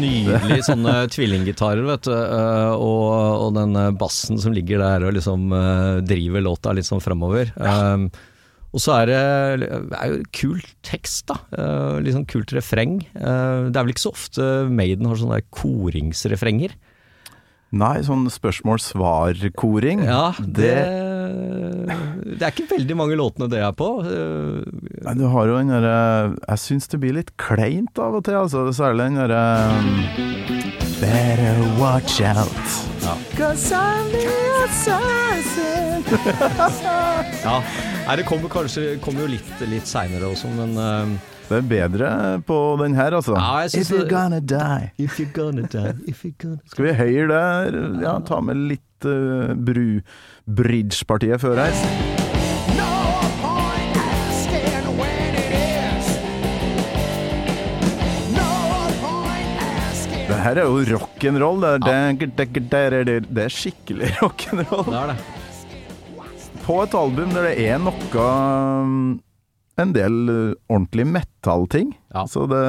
Nydelig sånne tvillinggitarer, vet du. eh, og, og den eh, bassen som ligger der og liksom eh, driver låta litt sånn fremover. Um, og så er det, er jo kul tekst, da. Uh, litt sånn kult refreng. Det er vel ikke så ofte Maiden har sånne koringsrefrenger. Nei, sånn spørsmål-svar-koring. Ja, det, det er ikke veldig mange låtene det er på. Men Nei, du har jo den derre Jeg syns det blir litt kleint av og til, altså. Særlig den derre um, Better watch out. Cause I'm the assassin. ja. Nei, det kommer kanskje kommer jo litt, litt seinere også, men uh, Det er bedre på den her, altså. Ja, If you're det- gonna die. If you're gonna die, if you're gonna Skal vi høyre der? Ja, ta med litt uh, bru bridge-partiet før her. Det her er jo rock'n'roll. Det, det, det, det, det er skikkelig rock'n'roll. Det er det. På et album der det er noe um, En del uh, ordentlig metal-ting. Ja. Så det,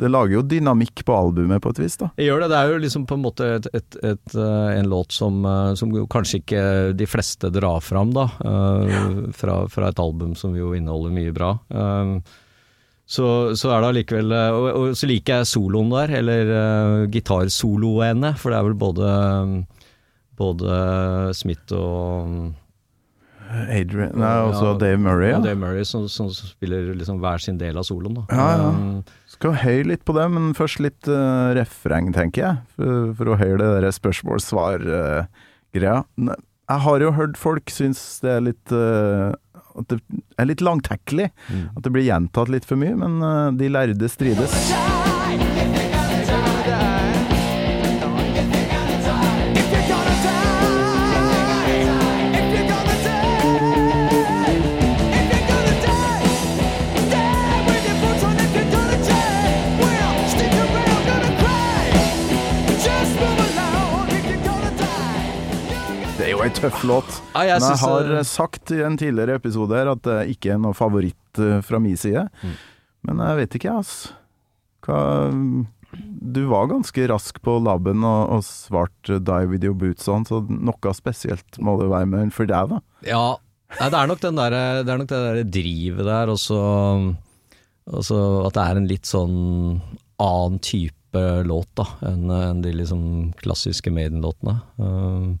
det lager jo dynamikk på albumet på et vis, da. Det gjør det. Det er jo liksom på en måte et, et, et, eh, en låt som, eh, som kanskje ikke de fleste drar fram, da. Ja. fra, fra et album som jo inneholder mye bra. Så, så er det allikevel eh, og, og så liker jeg soloen der, eller uh, gitarsoloene, for det er vel både både Smith og Adrian Nei, også Ja, Dave Murray. Ja. Ja. Dave Murray som, som spiller liksom hver sin del av soloen. Da. Ja, ja. Um, Skal høye litt på det, men først litt uh, refreng, tenker jeg. For, for å høre det der spørsmål-svar-greia. jeg har jo hørt folk synes det er litt uh, At det er litt langtekkelig. Mm. At det blir gjentatt litt for mye, men uh, de lærde strides. Tøff låt. Ah, jeg Men jeg har eh, uh, sagt i en tidligere episode her at det ikke er noe favoritt uh, fra min side. Mm. Men jeg vet ikke, ass. Hva du var ganske rask på labben og, og svarte 'die with your boots on', så noe spesielt må det være med den for deg, da. Ja, nei, det er nok den der, det er nok det der drivet der, og så at det er en litt sånn annen type låt da, enn en de liksom klassiske Maiden-låtene. Um,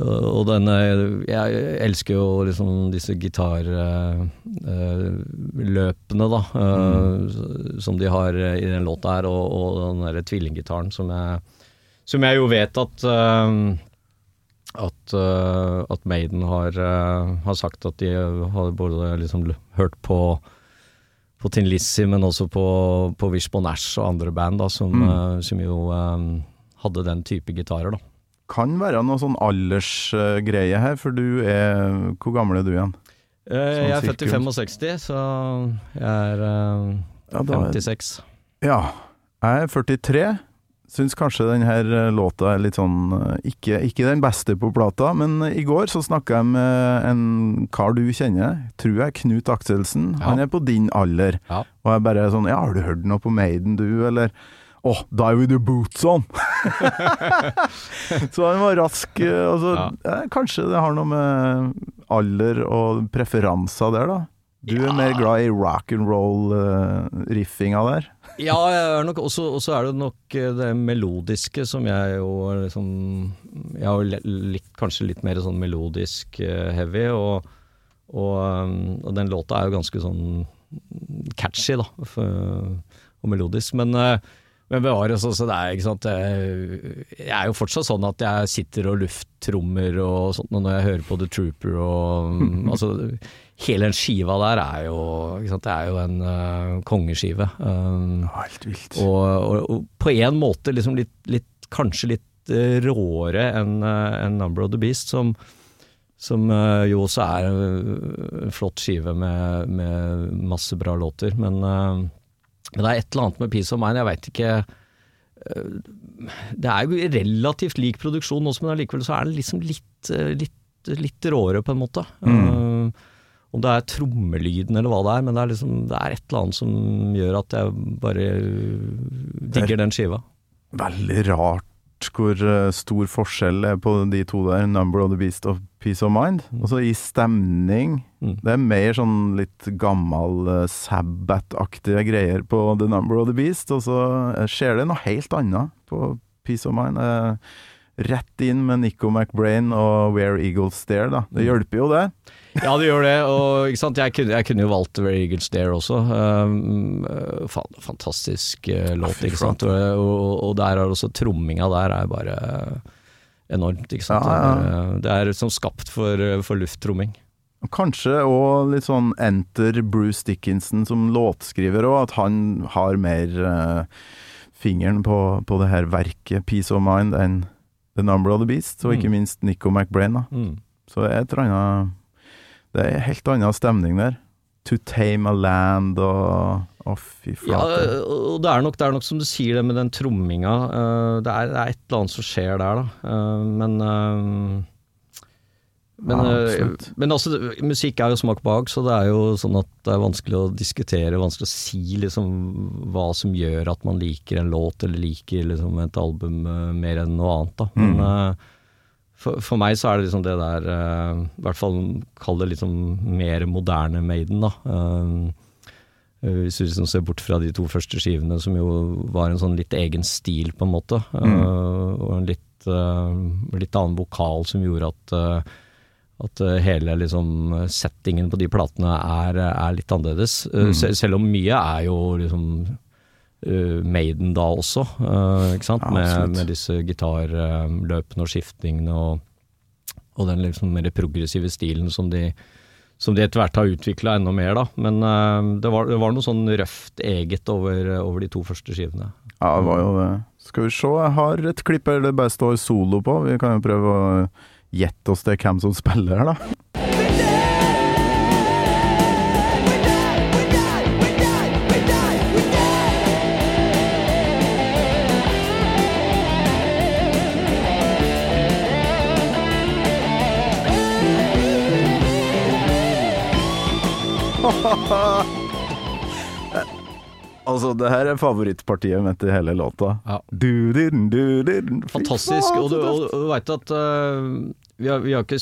og den eh, Jeg elsker jo liksom disse gitarløpene, da, Mm. som de har i den låta her, og, og den derre tvillinggitaren som jeg Som jeg jo vet at eh, at, eh, at Maiden har, eh, har sagt at de har både liksom hørt på på Tin Lizzie, men også på, på Wishbone Ash og andre band da, som, mm. som jo eh, hadde den type gitarer. da. Kan være noe sånn aldersgreie her, for du er Hvor gammel er du igjen? Eh, Sånn jeg er født i sirkus. 65, så jeg er uh, Ja, da er- 56. Ja, jeg er 43. Syns kanskje denne låta er litt sånn eh, ikke, ikke den beste på plata, men i går så snakka jeg med en kar du kjenner, tror jeg, Knut Akselsen. Ja. Han er på din alder. Ja. Og jeg bare sånn Ja, har du hørt noe på Maiden, du, eller? Åh, Die With Your Boots On! så han var rask. Altså, Og Ja. eh, kanskje det har noe med alder og preferanser der, da. Du er mer glad i rock and roll-riffinga der. Ja, og også er det nok eh, det melodiske som jeg jo liksom Jeg har jo kanskje litt mer sånn melodisk uh, heavy, og, og, um, og den låta er jo ganske sånn catchy, da, for, og melodisk. Men, eh, men bevares, altså, det er ikke sant Jeg, jeg er jo fortsatt sånn at jeg sitter og lufttrommer og sånt når jeg hører på The Trooper og um, altså Hele den skiva der er jo, det er jo en uh, kongeskive. Um, Helt vilt. og, og, og på en måte liksom litt, litt kanskje litt eh, råere enn uh, en Number of the Beast, som, som eh, jo også er eh, en flott skive med, med masse bra låter. Men, eh, men det er et eller annet med Peace of Mind, jeg veit ikke eh, Det er jo relativt lik produksjon også, men allikevel så er det liksom litt, eh, litt, litt råere, på en måte. Mm. om det er trommelyden eller hva det er, men det er, liksom, det er et eller annet som gjør at jeg bare digger den skiva. Veldig rart hvor eh, stor forskjell er på de to der, 'Number of the Beast' og 'Peace of Mind'. Og så i stemning. Mm. Det er mer sånn litt gammel uh, Sabbath-aktige greier på 'The Number of the Beast', og så eh, skjer det noe helt annet på 'Peace of Mind'. Eh, rett inn med Nico McBrain og 'Where Eagles Stare', da. Det hjelper jo, det. Ja, det gjør det. Og? Jeg, kunne, jeg kunne jo valgt Where Eagles Dare også. Um, uh, fan, fantastisk uh, låt, ikke sant. Og, og, og der er også tromminga der er bare enormt, ikke sant. Ja, ja. Det, er, det som skapt for, for lufttromming. Kanskje òg litt sånn enter Bruce Dickinson som låtskriver òg, at han har mer uh, fingeren på, på det her verket, 'Peace of Mind', enn 'The Number of the Beast', og ikke Mm. minst Nico McBrain. da. Mm. Så et eller annet Det er en helt annen stemning der. 'To Tame a Land' og Å, fy Ja, og det er, nok, det er nok som du sier det med den tromminga. uh, det, er, det er et eller annet som skjer der, da. Uh, men uh, men, Ja, uh, men altså, musikk er jo smak bak, så det er jo sånn at det er vanskelig å diskutere, vanskelig å si liksom hva som gjør at man liker en låt eller liker liksom et album uh, mer enn noe annet. Da. Men Mm. uh, for, for meg så er det liksom det der I hvert fall kall det liksom mer moderne Maiden, da. Hvis du liksom ser bort fra de to første skivene, som jo var en sånn litt egen stil, på en måte. uh, og en litt, uh, litt annen vokal som gjorde at, uh, at uh, hele liksom settingen på de platene er, er litt annerledes. Uh, Mm. se- selv om mye er jo liksom uh, Maiden da også, uh, ikke sant? Ja, med, med disse gitarløpene og skiftingene og, og den liksom mer progressive stilen som de som de etter hvert har utvikla enda mer, da. Men uh, det, var, det var noe sånn røft eget over, over de to første skivene. Ja, det var jo det. Skal vi se, jeg har et klipp eller det bare står solo på. Vi kan jo prøve å gjette oss til hvem som spiller her, da. Altså, det her er favorittpartiet mitt i hele låta. Ja. Du, din, du, din. Fantastisk. Og du, og, veit at uh, vi har, vi har ikke,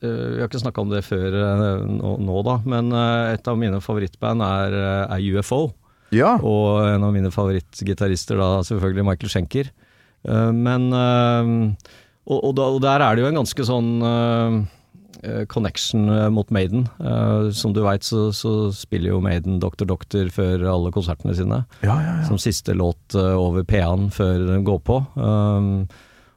vi har ikke snakka om det før uh, nå, nå da, men uh, et av mine favorittband er, er UFO. Ja. Og en av mine favorittgitarister da selvfølgelig Michael Schenker. Men og, og, der er det jo en ganske sånn connection eh, mot Maiden. Eh, som du veit så, så spiller jo Maiden Dr. Doctor før alle konsertene sine. Ja, ja, ja. Som siste låt eh, over P-en før den går på. Um,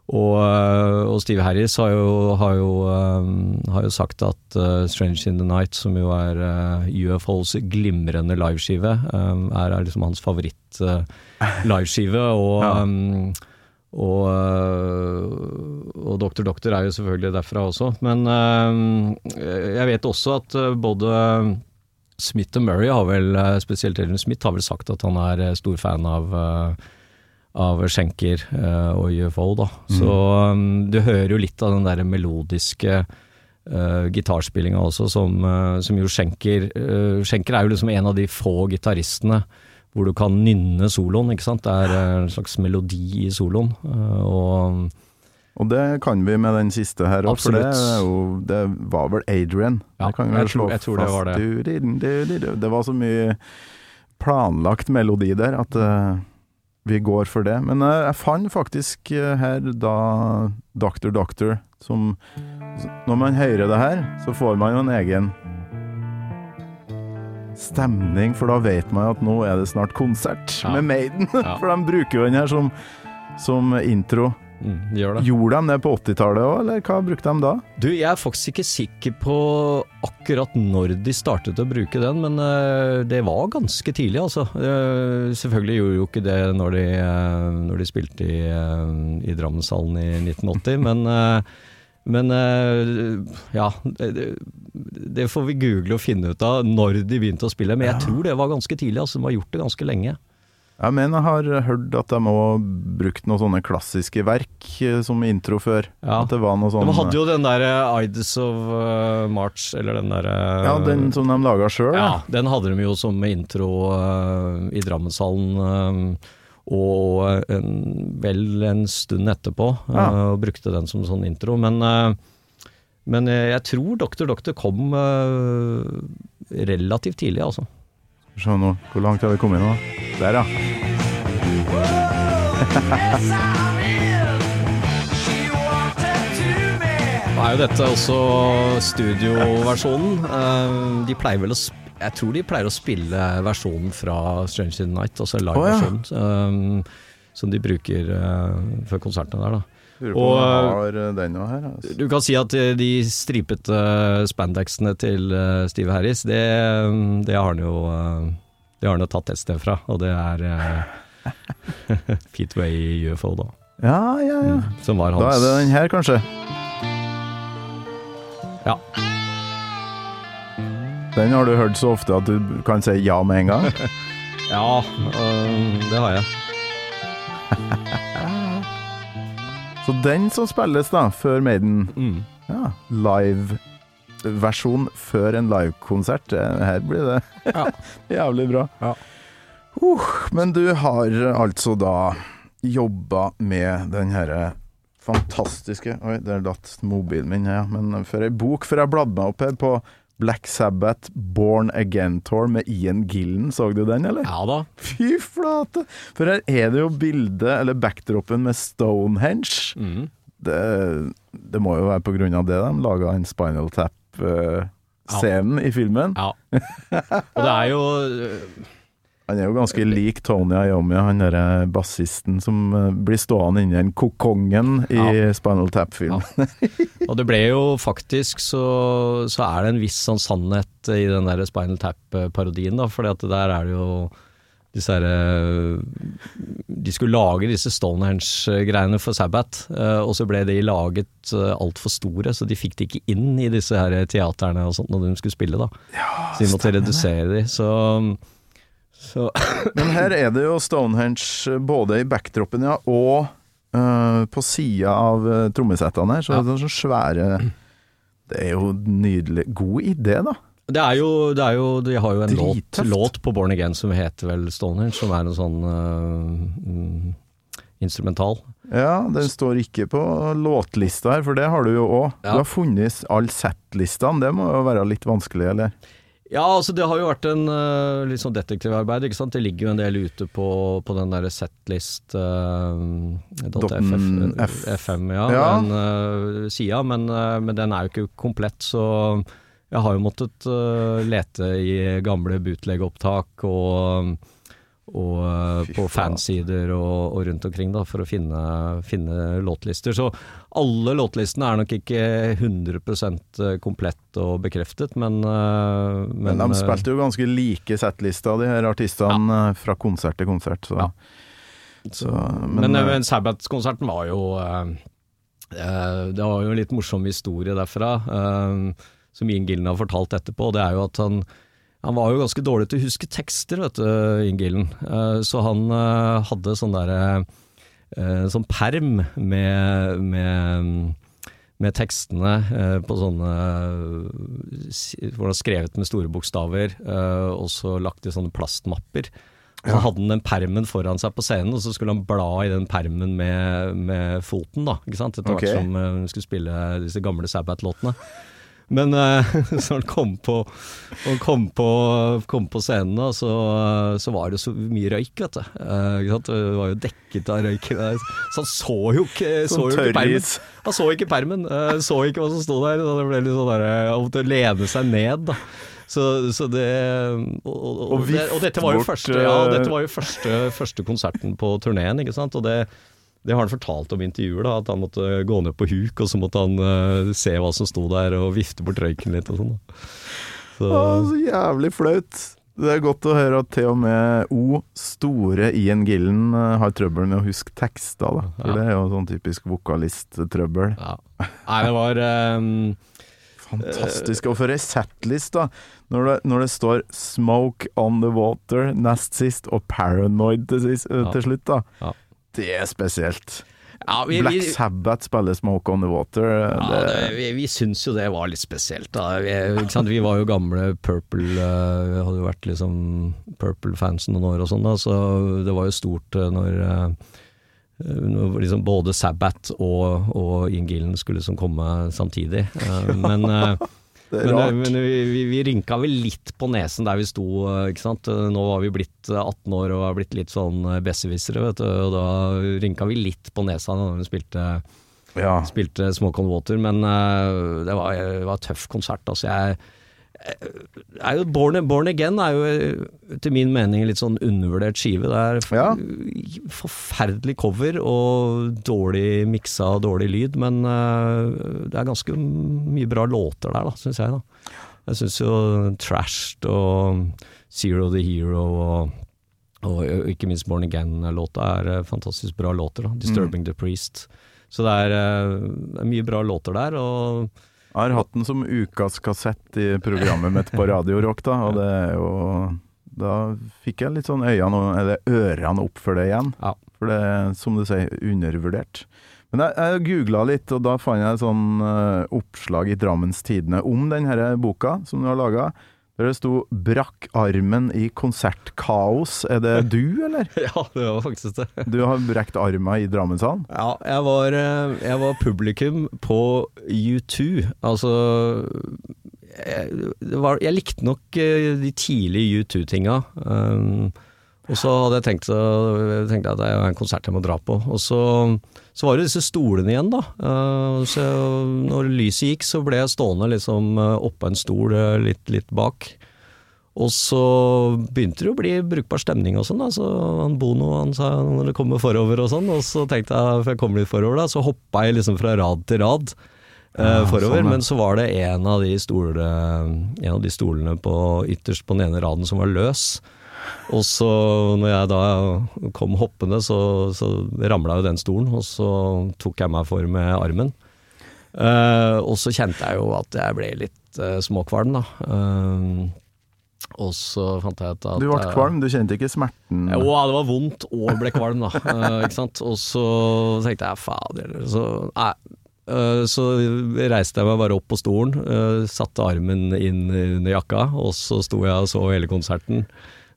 og, eh, og Steve Harris har jo, har jo, um, har jo sagt at eh, 'Strange in the Night', som jo er eh, UFOs glimrende liveskive, um, er, er liksom hans favoritt-liveskive. og og, øh, og Dr. Doktor er jo selvfølgelig derfra også. Men øh, jeg vet også at øh, både Smith og Murray har vel, spesielt Ellen Smith, har vel sagt at han er stor fan av, av Schenker øh, og UFO, da. Så øh, du hører jo litt av den der melodiske uh, gitarspillinga også, som, som jo Schenker Schenker er jo liksom en av de få gitaristene hvor du kan nynne soloen, ikke sant. Det er eh, en slags melodi i soloen. eh, Og Og det kan vi med den siste her òg, for det, jo, det var vel Adrian. Ja, det kan vi vel slå tror- jeg tror det var det. Det var så mye planlagt melodi der at uh, vi går for det. Men uh, jeg fant faktisk uh, her da Doctor Doctor som Når man hører det her, så får man jo en egen stemning, for da vet man at nå er det snart konsert Ja. med Maiden. Ja. For de bruker jo den her som, som intro. mm, de gjør det. Gjorde de det på 80-tallet òg, eller hva brukte de da? Du, jeg er faktisk ikke sikker på akkurat når de startet å bruke den, men uh, det var ganske tidlig, altså. Uh, selvfølgelig gjorde jo ikke det når de, uh, når de spilte i, i Drammenshallen i 1980, men men eh, ja, det, får vi google og finne ut av når de begynte å spille. Men jeg tror det var ganske tidlig, altså de har gjort det ganske lenge. Jeg mener jeg har hørt at de òg brukte noen sånne klassiske verk eh, som intro før. Ja. At det var noe sånn De hadde jo den der eh, Ides of March, eller den der eh, Ja, den som de laga sjøl. Ja, den hadde de jo som intro uh, i Drammenshallen. eh, og en, vel en stund etterpå, eh, Ja. og brukte den som sånn intro. Men, eh, men eh, jeg tror Dr. Doktor kom eh, relativt tidlig, altså. Se nå, hvor langt har vi kommet nå? Der, ja. Er jo dette også studioversjonen. Eh, De pleier vel å Jeg tror de pleier å spille versjonen fra Strange in the Night, altså liveversjonen, eh, som de bruker uh, før konsertene der, da. Og, har eh, den òg her. Altså. Du kan si at eh, de stripete spandeksene til eh, Steve Harris, det, det har han jo eh, Det har han jo tatt et sted fra, og det er Feetway UFO, da. Ja, ja, ja. Som var hans Da er det den her, kanskje. Ja. Den har du hørt så ofte at du kan si ja med en gang. Ja, øh, det har jeg. Så den som spilles da, før Maiden. Mm. Ja, live-versjon før en livekonsert. Det- Her blir det Ja. jævlig bra. Ja. Uh, men du har altså da jobba med den herre fantastiske Oi, der datt mobilen min, ja. Men for ei bok, for jeg bladde meg opp her på Black Sabbath Born Again Tour med Ian Gillen. Så du den, eller? Ja da. Fy flate! For her er det jo bildet, eller backdropen, med Stonehenge. Mm. Det, det må jo være på grunn av det de laga en Spinal Tap-scenen i filmen. Ja. Og det er jo Han er jo ganske lik Tony Iommi, han derre bassisten som eh, blir stående inni den kokongen i Ja. Spinal Tap-filmen. Og det ble jo faktisk så, så er det en viss sånn sannhet i den der Spinal Tap-parodien, da. For der er det jo disse herre De skulle lage disse Stonehenge-greiene for Sabbath, eh, og så ble de laget altfor store, så de fikk det ikke inn i disse her teaterne og sånt når de skulle spille, da. så de måtte redusere de. Så, så Men her er det jo Stonehenge eh, både i backdropen, ja, og uh, på sida av uh, trommesettene her. Så Ja. det er sånn svære Det er jo nydelig. God idé, da. Det er jo, det er jo De har jo en låt, låt på Born Again som heter vel Stonehenge, som er en sånn mm, instrumental. Ja, den står ikke på låtlista her, for det har du jo òg. Ja. Du har funnet all set-listene, det må jo være litt vanskelig, eller? Ja, altså det har jo vært en uh, litt sånn detektivarbeid, ikke sant. Det ligger jo en del ute på, på den derre setlist uh, Dotten F- FM, ja, Ja. den uh, sida, men, uh, men den er jo ikke komplett, så jeg har jo måttet lete i gamle bootleg-opptak og, og Fy på fansider og, og rundt omkring da, for å finne, finne låtlister. Så alle låtlistene er nok ikke 100% komplett og bekreftet, men men, Men, de spilte jo ganske like settlister, de her artistene, ja. fra konsert til konsert. Så. Ja. Så, Men, men, men, eh, Sabbath-konserten var jo eh, eh, Det var jo en litt morsom historie derfra, eh, som Ian Gillen har fortalt etterpå. Det er jo at han han var jo ganske dårlig til å huske tekster, vet du, Ian Eh, så han eh, hadde sånn derre eh, sånn perm med, med med tekstene på sånne Hvor det var skrevet med store bokstaver, og så lagt i sånne plastmapper. Så hadde han den permen foran seg på scenen, og så skulle han bla i den permen med, med foten, da. Ikke sant? Etter hvert okay. som han skulle spille disse gamle Sabbath-låtene. Men uh, så han kom på, kom på, kom på scenen, da, så, så var det så mye røyk, vet du. Uh? Det var jo dekket av røyk. Så han så jo ikke, så Sånn jo ikke permen. Han så ikke permen, uh, så ikke hva som sto der. Så det ble litt sånn der, Han måtte lene seg ned, da. Så, så det og, og, og, Og det, og dette var jo første, ja, eh, dette var jo første, første konserten på turneen, ikke sant. Og det, det har han fortalt om intervjuer, da, at han måtte gå ned på huk, og så måtte han uh, se hva som sto der, og vifte bort røyken litt og sånn. Så, Å, så jævlig flaut. Det er godt å høre at til og med O, store Ian Gillen, eh, har trøbbel med å huske tekster, da. For Ja. det er jo sånn typisk vokalisttrøbbel. ja. Nei, det var um, Fantastisk. Og for ei settlist, da. Når det, når det står 'Smoke on the Water' nest sist, og 'Paranoid' til, sist, Ja. til slutt, da. Det er spesielt. ja, vi, Black vi, Sabbath spiller 'Smoke on the Water'. Ja, det, det, vi, vi syns jo det var litt spesielt. Vi, vi var jo gamle Purple eh, Vi hadde jo vært liksom Purple-fans noen år og sånn, da, så det var jo stort eh, når, eh, liksom både Sabbath og, og Ian Gillen skulle liksom komme samtidig. Eh, men eh, det er men, rart. men vi, vi, vi rynka vel litt på nesen der vi sto, eh, ikke sant. Nå var vi blitt eh, 18 år og har blitt litt sånn eh, besserwissere, vet du. Og da rynka vi litt på nesa når vi spilte ja. spilte Smoke on Water, men uh, det var, det var en tøff konsert. Altså jeg er jo Born, Born Again er jo til min mening litt sånn undervurdert skive. Det er for, Ja. forferdelig cover og dårlig miksa og dårlig lyd, men eh, det er ganske mye bra låter der, da, syns jeg. da. Jeg syns jo Trashed og Zero the Hero og og ikke minst Born Again-låta er eh, fantastisk bra låter. da, 'Disturbing the Priest'. Så det er, eh, det er mye bra låter der, og Jeg har hatt den som ukas kassett i programmet mitt på Radio Rock, da, og det er jo Da fikk jeg litt sånn øynene, eller ørene opp for det igjen. Ja. For det er, som du sier, undervurdert. Men jeg, jeg googla litt, og da fant jeg sånn uh, oppslag i Drammens Tidende om denne boka som du har laga. Der det sto 'Brakk armen i konsertkaos'. Er det du, eller? ja, det var faktisk det. Du har brekt armen i Drammenshallen? Ja, jeg var, eh, jeg var publikum på U2. Altså jeg, det var, jeg likte nok eh, de tidlige U2-tinga. Um, og så hadde jeg tenkt, tenkte jeg at det er en konsert jeg må dra på. Og så, så var det disse stolene igjen, da. Uh, så når lyset gikk, så ble jeg stående liksom uh, oppå en stol uh, litt, litt bak. Og så begynte det å bli brukbar stemning og sånn, da. Så han Bono han sa når det kommer forover og sånn, og så tenkte jeg, for jeg kom litt forover da, så hoppa jeg liksom fra rad til rad. eh, Ja, forover, sånn, ja. men så var det en av de stolene, en av de stolene på, ytterst på den ene raden som var løs. Og så når jeg da kom hoppende, så, så ramla jo den stolen, og så tok jeg meg for med armen. Uh, og så kjente jeg jo at jeg ble litt uh, småkvalm, da. Uh, og så fant jeg ut at Du ble kvalm, du kjente ikke smerten? Jo, ja, det var vondt og ble kvalm, da. Ikke sant? Og så tenkte jeg fader så, nei, så reiste jeg meg bare opp på stolen, satte armen inn under jakka, og så sto jeg og så hele konserten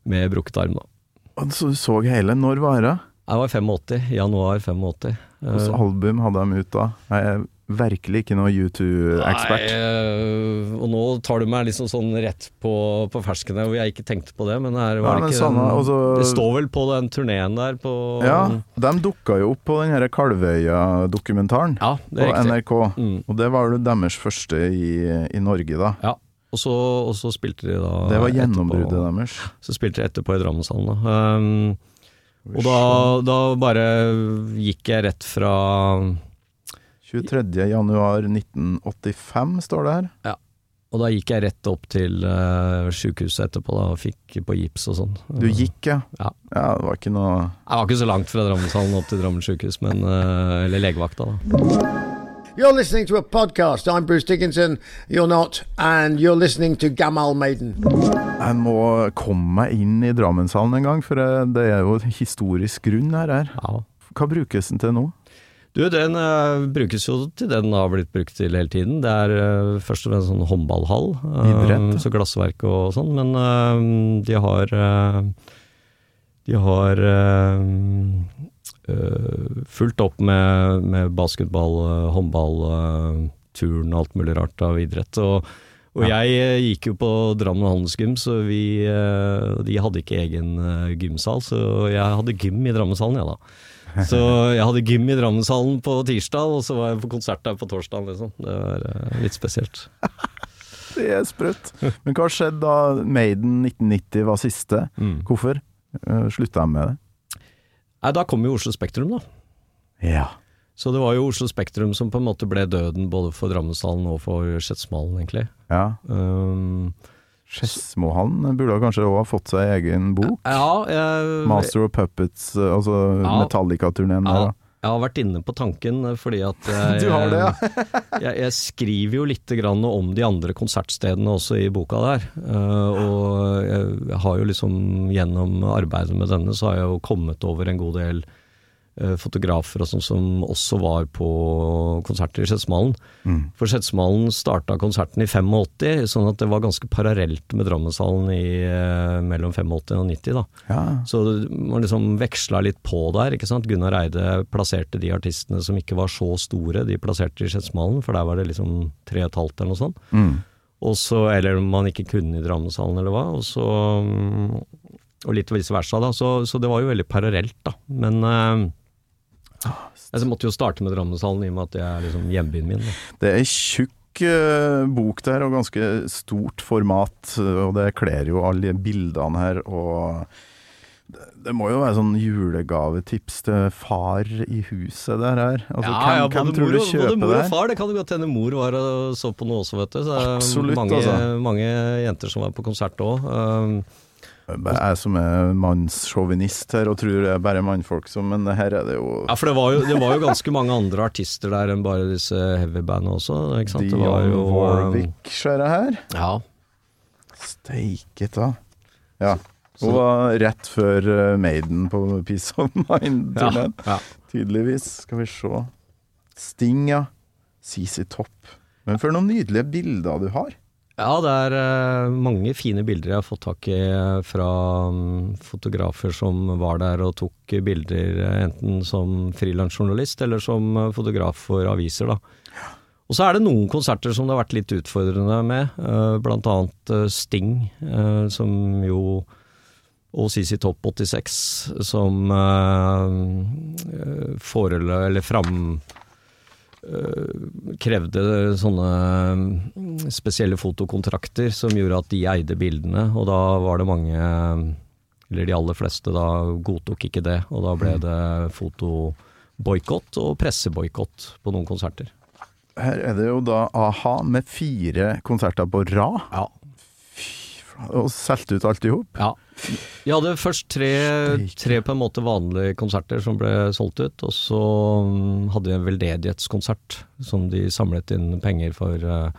med brukket arm. da. Så du så hele. Når var det? Jeg var 85, januar 85. Hvilket Eh, album hadde de ut da? Jeg er virkelig ikke noe U2-ekspert. Nei, eh, og nå tar du meg liksom sånn rett på, på fersken hvor jeg ikke tenkte på det, men her var Ja, det ikke samme, den, også, Det står vel på den turneen der på Ja, de dukka jo opp på den her Kalvøya-dokumentaren Ja, på riktig. NRK. Mm. Og det var jo deres første i, i Norge, da. Ja. Og så, og så spilte de da Det var gjennombruddet deres. Så spilte de etterpå i Drammenshallen. Da. Um, og da, da bare gikk jeg rett fra 23. januar 1985, står det her. Ja. Og da gikk jeg rett opp til uh, sjukehuset etterpå da, og fikk på gips og sånn. Du gikk, ja? Ja. Ja, det var ikke noe Jeg var ikke så langt fra Drammenshallen opp til Drammen sjukehus, men uh, Eller legevakta, da. You're listening to a podcast. I'm Bruce Dickinson. You're not. And you're listening to Gamal Maiden. Jeg må komme meg inn i Drammenshallen en gang, for det det er jo historisk grunn her. her. Ja. Hva brukes den til nå? Du, den uh, brukes jo til det den har blitt brukt til hele tiden. Det er uh, først og fremst sånn håndballhall, eh, Idrett, ja. så glassverk og sånn, men eh, de har eh, De har eh, eh, fulgt opp med, med basketball, eh, håndball, eh, turn og alt mulig rart av idrett. Og, og jeg eh, gikk jo på Drammen handelsgym, så vi, eh, de hadde ikke egen eh, gymsal, så jeg hadde gym i Drammenshallen, jeg da. Så jeg hadde gym i Drammenshallen på tirsdag, og så var jeg på konsert der på torsdag. Liksom. Det var eh, litt spesielt. Det er sprøtt. Men hva skjedde da Maiden 1990 var siste? Mm. Hvorfor slutta de med det? Nei, da kom jo Oslo Spektrum, da. Ja. Så det var jo Oslo Spektrum som på en måte ble døden både for Drammenshallen og for Skedsmohallen, egentlig. ja. Um, Skedsmohallen burde kanskje òg ha fått seg egen bok? ja, jeg, Master of Puppets, altså Ja. Metallica-turneen ja, da. Jeg har vært inne på tanken eh, fordi at jeg, Du har det, ja. jeg, jeg skriver jo litt grann om de andre konsertstedene også i boka der. Eh, og jeg har jo liksom gjennom arbeidet med denne, så har jeg jo kommet over en god del eh, fotografer og sånn som også var på konserter i Skedsmalen. Mm. For Skedsmalen starta konserten i 85, sånn at det var ganske parallelt med Drammenshallen i eh, mellom 85 og 90. da. ja. Så man liksom veksla litt på der, ikke sant. Gunnar Eide plasserte de artistene som ikke var så store, de plasserte i Skedsmalen, for der var det liksom tre og et halvt eller noe sånt. Mm. Og så, eller man ikke kunne i Drammenshallen eller hva, og så mm, Og litt vice versa, da. Så, så det var jo veldig parallelt, da. Men eh, jeg måtte jo starte med Drammenshallen i og med at det er liksom hjembyen min. Da. Det er tjukk eh, bok der, og ganske stort format, og det kler jo alle bildene her. Og det, må jo være sånn julegavetips til far i huset der her. Altså, hvem, hvem tror mor du og- kjøper mor og far, det kan jo godt hende mor var og så på noe også, vet du. Så det er Absolutt, mange, altså. mange jenter som var på konsert òg. Jeg som er mannssjåvinist her og tror det er bare mannfolk som Men her er det jo Ja, for det var, jo, det var jo ganske mange andre artister der enn bare disse heavybandene også. Ikke sant? Det var Dion jo um, Warwick, ser jeg her. Ja. Steike ta. Ja. Hun var rett før eh, Maiden på Peace of Mind-turneen. ja. Tydeligvis. Skal vi se. Sting, ja. CC Topp. Men for noen nydelige bilder du har. Ja, det er eh, mange fine bilder jeg har fått tak i eh, fra mm, fotografer som var der og tok bilder, eh, enten som frilansjournalist eller som fotograf for aviser, da. Og så er det noen konserter som det har vært litt utfordrende med, eh, blant annet Sting, som jo og CC Topp 86, som uh, forelø... eller fram krevde sånne mm, spesielle fotokontrakter som gjorde at de eide bildene, og da var det mange, eller de aller fleste, da godtok ikke det, og da ble det fotoboikott og presseboikott på noen konserter. Her er det jo da a-ha med fire konserter på rad. Ja. Og solgt ut alt i hop. Ja. Vi hadde først tre, tre på en måte vanlige konserter som ble solgt ut, og så mm, hadde vi en veldedighetskonsert som de samlet inn penger for uh,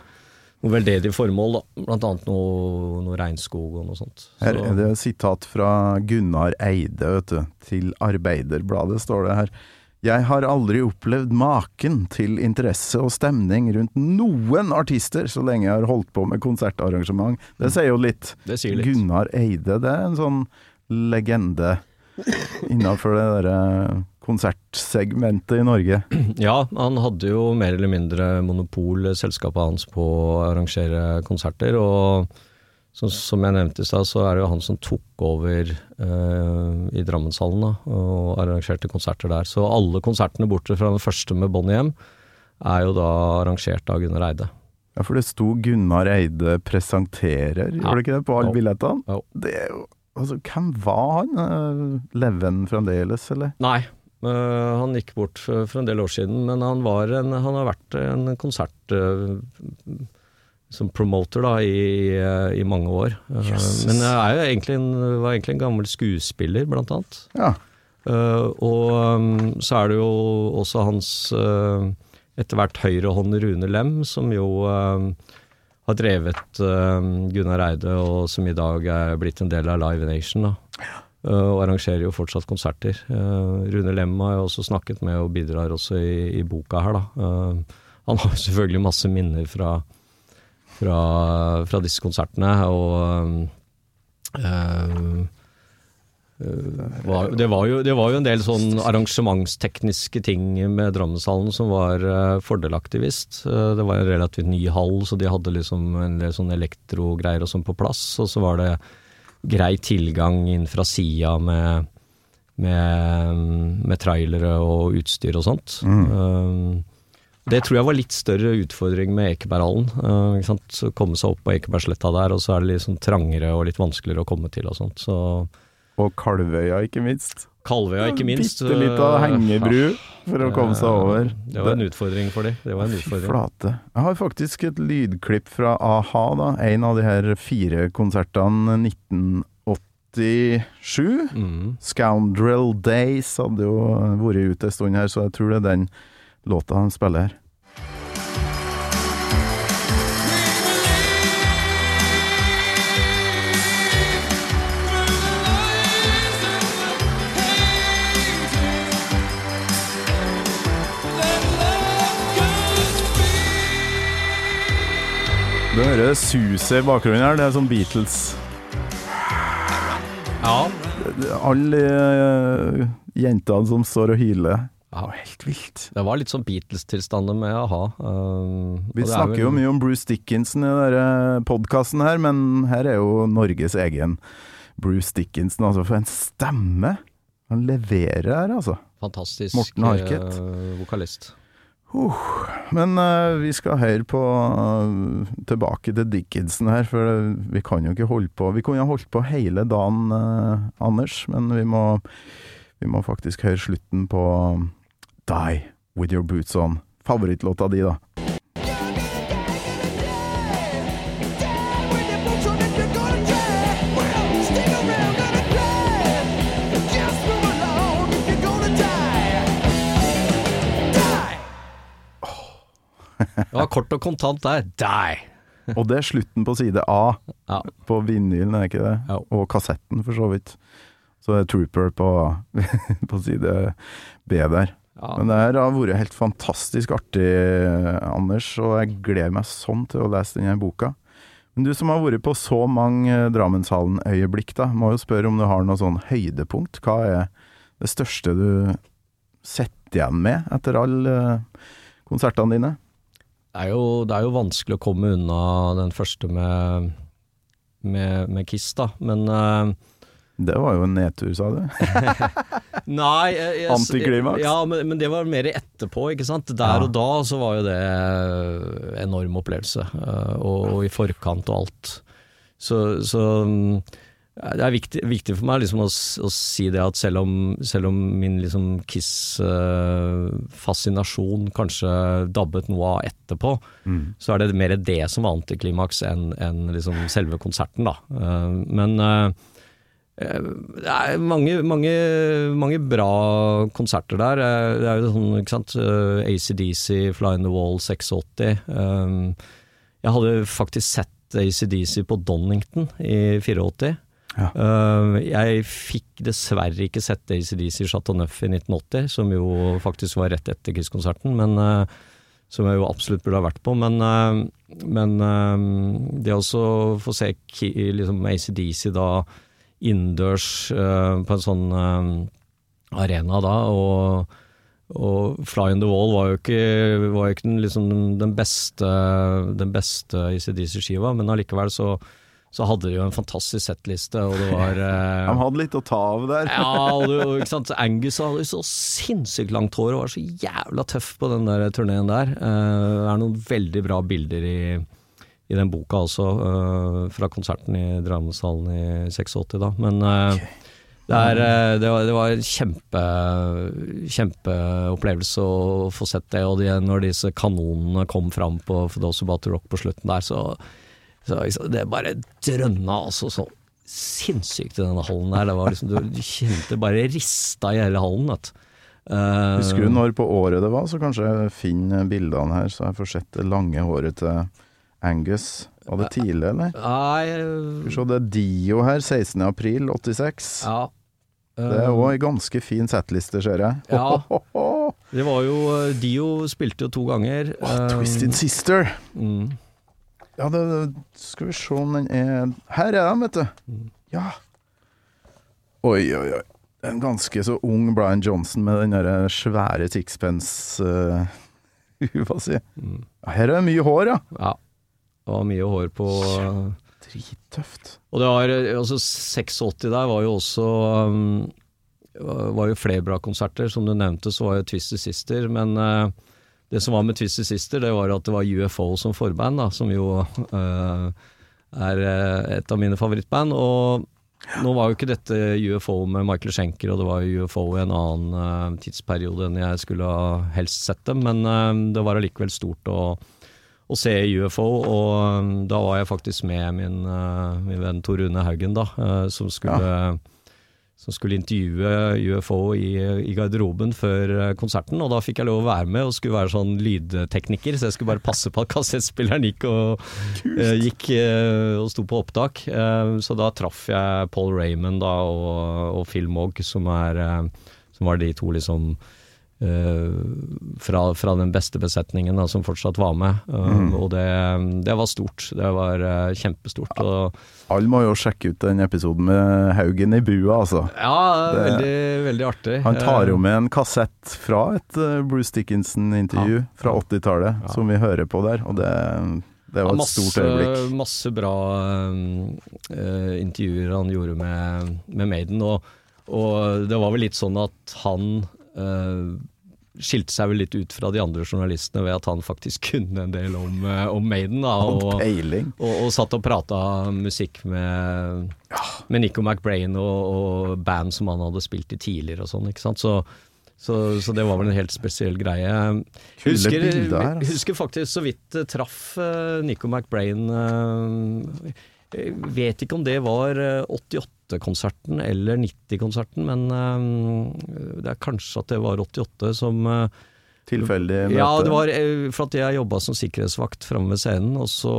noe veldedig formål, da. Blant annet noe, noe regnskog og noe sånt. Her er det sitat fra Gunnar Eide, vet du. Til Arbeiderbladet står det her. Jeg har aldri opplevd maken til interesse og stemning rundt noen artister så lenge jeg har holdt på med konsertarrangement. Det sier jo litt. Det sier litt. Gunnar Eide, det er en sånn legende innafor det derre konsertsegmentet i Norge. Ja, han hadde jo mer eller mindre monopol, eh, selskapet hans, på å arrangere konserter. Og så, som jeg nevnte i stad, så er det jo han som tok over eh, i Drammenshallen da, og arrangerte konserter der. Så alle konsertene bortsett fra den første med Bonnie M, er jo da arrangert av Gunnar Eide. Ja, for det sto Gunnar Eide presenterer, gjorde det ikke det, på alle Jo. billettene? Jo. Det Altså, hvem var han? Leven Lever han fremdeles, eller? Nei, eh, han gikk bort for, for en del år siden, men han, var en, han har vært en konsert eh, som promoter da, i, eh, i mange år. Eh, Jøsses. men jeg egentlig en, var egentlig en gammel skuespiller, blant annet. Ja. Uh, og um, så er det jo også hans uh, etter hvert høyrehånd Rune Lem, som jo uh, har drevet Gunnar Eide, og som i dag er blitt en del av Live Nation. Da. Eh, og arrangerer jo fortsatt konserter. Eh, Rune Lem har jeg også snakket med, og bidrar også i, i boka her, da. Eh, han har selvfølgelig masse minner fra, fra, fra disse konsertene, og um, eh, var, det, var jo, det var jo en del sånn arrangementstekniske ting med Drammenshallen som var uh, fordelaktig visst. Eh, det var en relativt ny hall, så de hadde liksom en del sånn elektrogreier og sånn på plass. Og så var det grei tilgang inn fra sida med, med, med trailere og utstyr og sånt. Eh, det tror jeg var litt større utfordring med Ekeberghallen. Uh, Komme seg opp på Ekebergsletta der, og så er det litt sånn trangere og litt vanskeligere å komme til og sånt. Så Og Kalvøya, ikke minst. Kalvøya, ikke minst. Bitte lita av hengebru for å komme seg over. Det var en utfordring for dem. Det var en utfordring. flate. Jeg har faktisk et lydklipp fra a-ha, da. En av de her fire konsertene 1987. Mm. Scoundrel Days hadde jo vært ute en stund her, så jeg tror det er den låta han spiller her. Du hører suset i bakgrunnen her, det er sånn Beatles. Ja. Alle eh, jentene som står og hyler. Ja. Det var helt vilt. Det var litt sånn Beatles-tilstander med a-ha. og Vi er snakker jo mye om Bruce Dickinson i denne podkasten her, men her er jo Norges egen Bruce Dickinson. Altså, for en stemme! Han leverer her, altså. Fantastisk Morten Harket. Uh, vokalist. Men eh, vi skal høre på eh, tilbake til Dickinson her, for vi kan jo ikke holde på Vi kunne ha holdt på hele dagen, eh, Anders, men vi må, vi må faktisk høre slutten på Die With Your Boots On. Favorittlåta di, da. Det var kort og kontant der. Die! Og det er slutten på side A Ja. på vinylen, er det ikke det? Ja. Og kassetten, for så vidt. Så det er Trooper på, på side B der. Ja. Men det her har vært helt fantastisk artig, Anders, og jeg gleder meg sånn til å lese denne boka. Men du som har vært på så mange Drammenshallen-øyeblikk, da, må jo spørre om du har noe sånn høydepunkt. Hva er det største du sitter igjen med etter alle eh, konsertene dine? Det er, jo, det er jo vanskelig å komme unna den første med, med, med Kiss, da. Men eh, Det var jo en nedtur, sa du. Nei jeg, jeg, Antiklimaks? Ja, men, men det var mer etterpå, ikke sant. Der Ja. og da så var jo det enorm opplevelse. eh, Og, og i forkant og alt. Så, så mm, det er viktig, viktig for meg liksom å, å si det at selv om, selv om min liksom Kiss-fascinasjon kanskje dabbet noe av etterpå, så er det mer det som var antiklimaks enn en liksom selve konserten, da. Eh, Men eh, Eh, Det er mange, mange, mange bra konserter der. Eh, Det er jo sånn, ikke sant, eh, ACDC, Fly in the Wall 86. Um, Jeg hadde faktisk sett ACDC på Donington i 84. Ja. Eh, jeg fikk dessverre ikke sett ACDC Chateau Neuf i 1980, som jo faktisk var rett etter Kiss-konserten, men eh, som jeg jo absolutt burde ha vært på. Men, eh, men eh, det å få se liksom ACDC da innendørs eh, på en sånn eh, arena da, og og Fly on the Wall var jo ikke, var jo ikke den, liksom, den beste, den beste ICDC-skiva, men allikevel så, så hadde de jo en fantastisk settliste, og det var eh, De hadde litt å ta av der. ja, og ikke sant? Angus hadde så sinnssykt langt hår og var så jævla tøff på den der turneen der. Eh, det er noen veldig bra bilder i, i den boka eh, fra konserten i Drammenshallen i 86 da. Men eh, det, er, eh, det, var, det var en kjempe, kjempeopplevelse å få sett det, og de, når disse kanonene kom fram på For Those About Rock på slutten der, så, så liksom, det bare drønna altså så sinnssykt i denne hallen der. Det var liksom, du, kjente bare rista i hele hallen. Vet. du. Eh, Husker du når på året det var, så kanskje jeg finner bildene her, så jeg får sett det lange håret til Angus. Var det tidlig, eller? Nei Skal vi se, det er Dio her, 16. april 86. Ja. Det er òg ei ganske fin settliste, ser jeg. Ja. Det var jo eh, Dio spilte jo to ganger. Eh, Twisted Sister. Mm. Ja, det, skal vi se om den er Her er den, vet du. Ja. Oi, oi, oi. En ganske så ung Brian Johnson med den derre svære sixpence-huva si. Her er det mye hår, ja. Ja. Det var mye hår på Drittøft. Og det var altså 86 der var jo også um, var jo flere bra konserter. Som du nevnte, så var jo Twisted Sister. Men uh, det som var med Twisted Sister, det var at det var UFO som forband, da, som jo uh, er eh, et av mine favorittband. Og nå var jo ikke dette UFO med Michael Schenker, og det var UFO i en annen uh, tidsperiode enn jeg skulle ha helst sett dem, men eh, det var allikevel stort å, å se UFO, og um, da var jeg faktisk med min, uh, min venn Tor Rune Haugen, da, uh, som skulle som skulle intervjue UFO i, i garderoben før uh, konserten, og da fikk jeg lov å være med og skulle være sånn lydtekniker, så jeg skulle bare passe på at kassettspilleren gikk og, gikk, og sto på opptak. Så da traff jeg Paul Raymond da, og, og Phil Mogg, som, er, som var de to liksom fra, fra den beste besetningen da, som fortsatt var med. Um, Og det, det var stort. Det var eh, kjempestort. Og, Alle må jo sjekke ut den episoden med Haugen i bua, altså. ja, Det- veldig, veldig artig. Han tar jo Eh, med en kassett fra et eh, Bruce Dickinson-intervju Ja. fra 80-tallet, Ja. som vi hører på der, og det, det var et masse, stort øyeblikk. Masse bra eh, intervjuer han gjorde med, med Maiden, og, og det var vel litt sånn at han eh, skilte seg vel litt ut fra de andre journalistene ved at han faktisk kunne en del om, eh, om Maiden. Da, Og og, og, satt og prata musikk med, med Nico McBrain og, og band som han hadde spilt i tidligere og sånn, ikke sant. Så, så, så det var vel en helt spesiell greie. Husker, altså. husker faktisk så vidt eh, traff Nico McBrain vet ikke om det var eh, 88-konserten eller 90-konserten, men eh, det er kanskje at det var 88 som eh, Tilfeldig møte. ja, det var eh, for at jeg jobba som sikkerhetsvakt framme ved scenen, og så,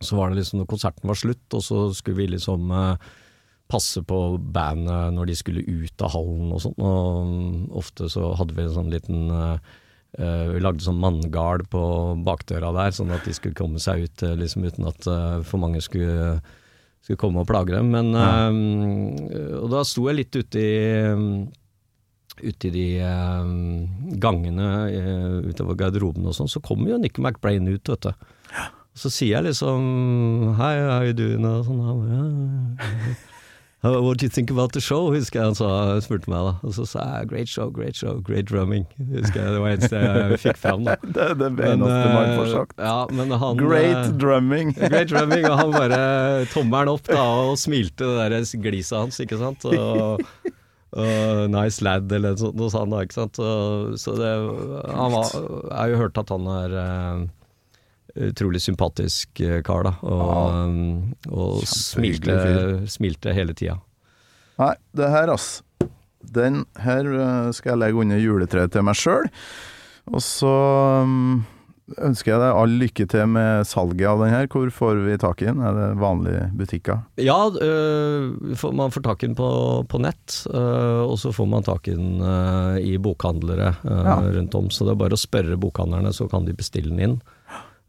så var det liksom når konserten var slutt, og så skulle vi liksom eh, passe på bandet når de skulle ut av hallen og sånn, og ofte så hadde vi en sånn liten eh, vi lagde sånn manngard på bakdøra der, sånn at de skulle komme seg ut eh, liksom uten at eh, for mange skulle, skulle komme og plage dem. Men, eh, og da sto jeg litt ute i ute i de eh, gangene eh, utover garderoben og sånn, så kommer jo Nick McBrain ut, vet du. Og så sier jeg liksom Hei, how you doing? Og sånn. Ja, «Ja, what do you think about the show? husker jeg han sa, spurte meg da. Og så sa jeg great show, great show, great drumming. Husker jeg, Det var eneste jeg fikk fram da. Det er det eneste man eh, får sagt. Ja, men han, Great eh, drumming. Great drumming, og han bare tommelen opp da, og smilte det der gliset hans, ikke sant. Og, og nice lad, eller noe sånt, noe sånt da, ikke sant. Og, så det, han var, jeg har jo hørt at han er eh, utrolig sympatisk eh, kar, da. Og, eh, og smilte, smilte hele tida. Nei, det her, altså. Den her eh, skal jeg legge under juletreet til meg sjøl. Og så um, ønsker jeg deg all lykke til med salget av den her. Hvor får vi tak i den? Er det vanlige butikker? Ja, øh, man får tak i den på, på nett, øh, og så får man tak i den øh, i bokhandlere Ja. rundt om. Så det er bare å spørre bokhandlerne, så kan de bestille den inn.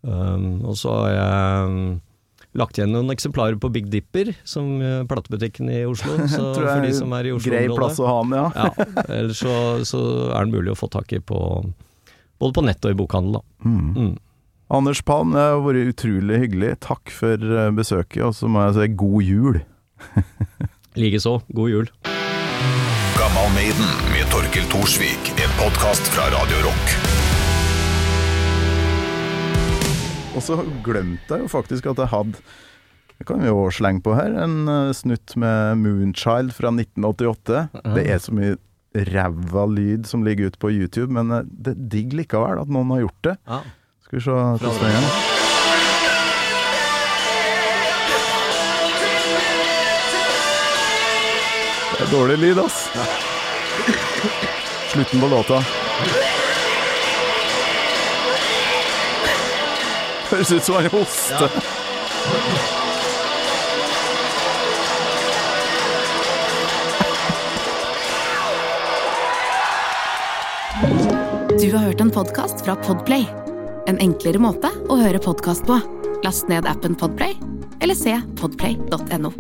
Um, og så har jeg um, lagt igjen noen eksemplarer på Big Dipper, som uh, platebutikken i Oslo. Så Tror jeg for de som er i Oslo Grei plass å ha den, ja. Ja, ellers så, så er den mulig å få tak i på både på nett og i bokhandel, da. Mm. Mm. Anders Palm, det har vært utrolig hyggelig. Takk for eh, besøket, og så må jeg si god jul. Likeså, god jul. Gammal Maiden med Torkel Thorsvik. En podkast fra Radio Rock. Og så glemte jeg jo faktisk at jeg hadde Det kan vi jo slenge på her. En eh, snutt med Moonchild fra 1988. Det er så mye ræva lyd som ligger ute på YouTube, men eh, det er digg likevel at noen har gjort det. Ja. Skal vi se hvordan det. Det er dårlig lyd, ass. Slutten på låta. Høres ut som han hoster. Du har hørt en podcast fra Podplay. En enklere måte å høre podcast på. Last ned appen Podplay, eller se podplay.no.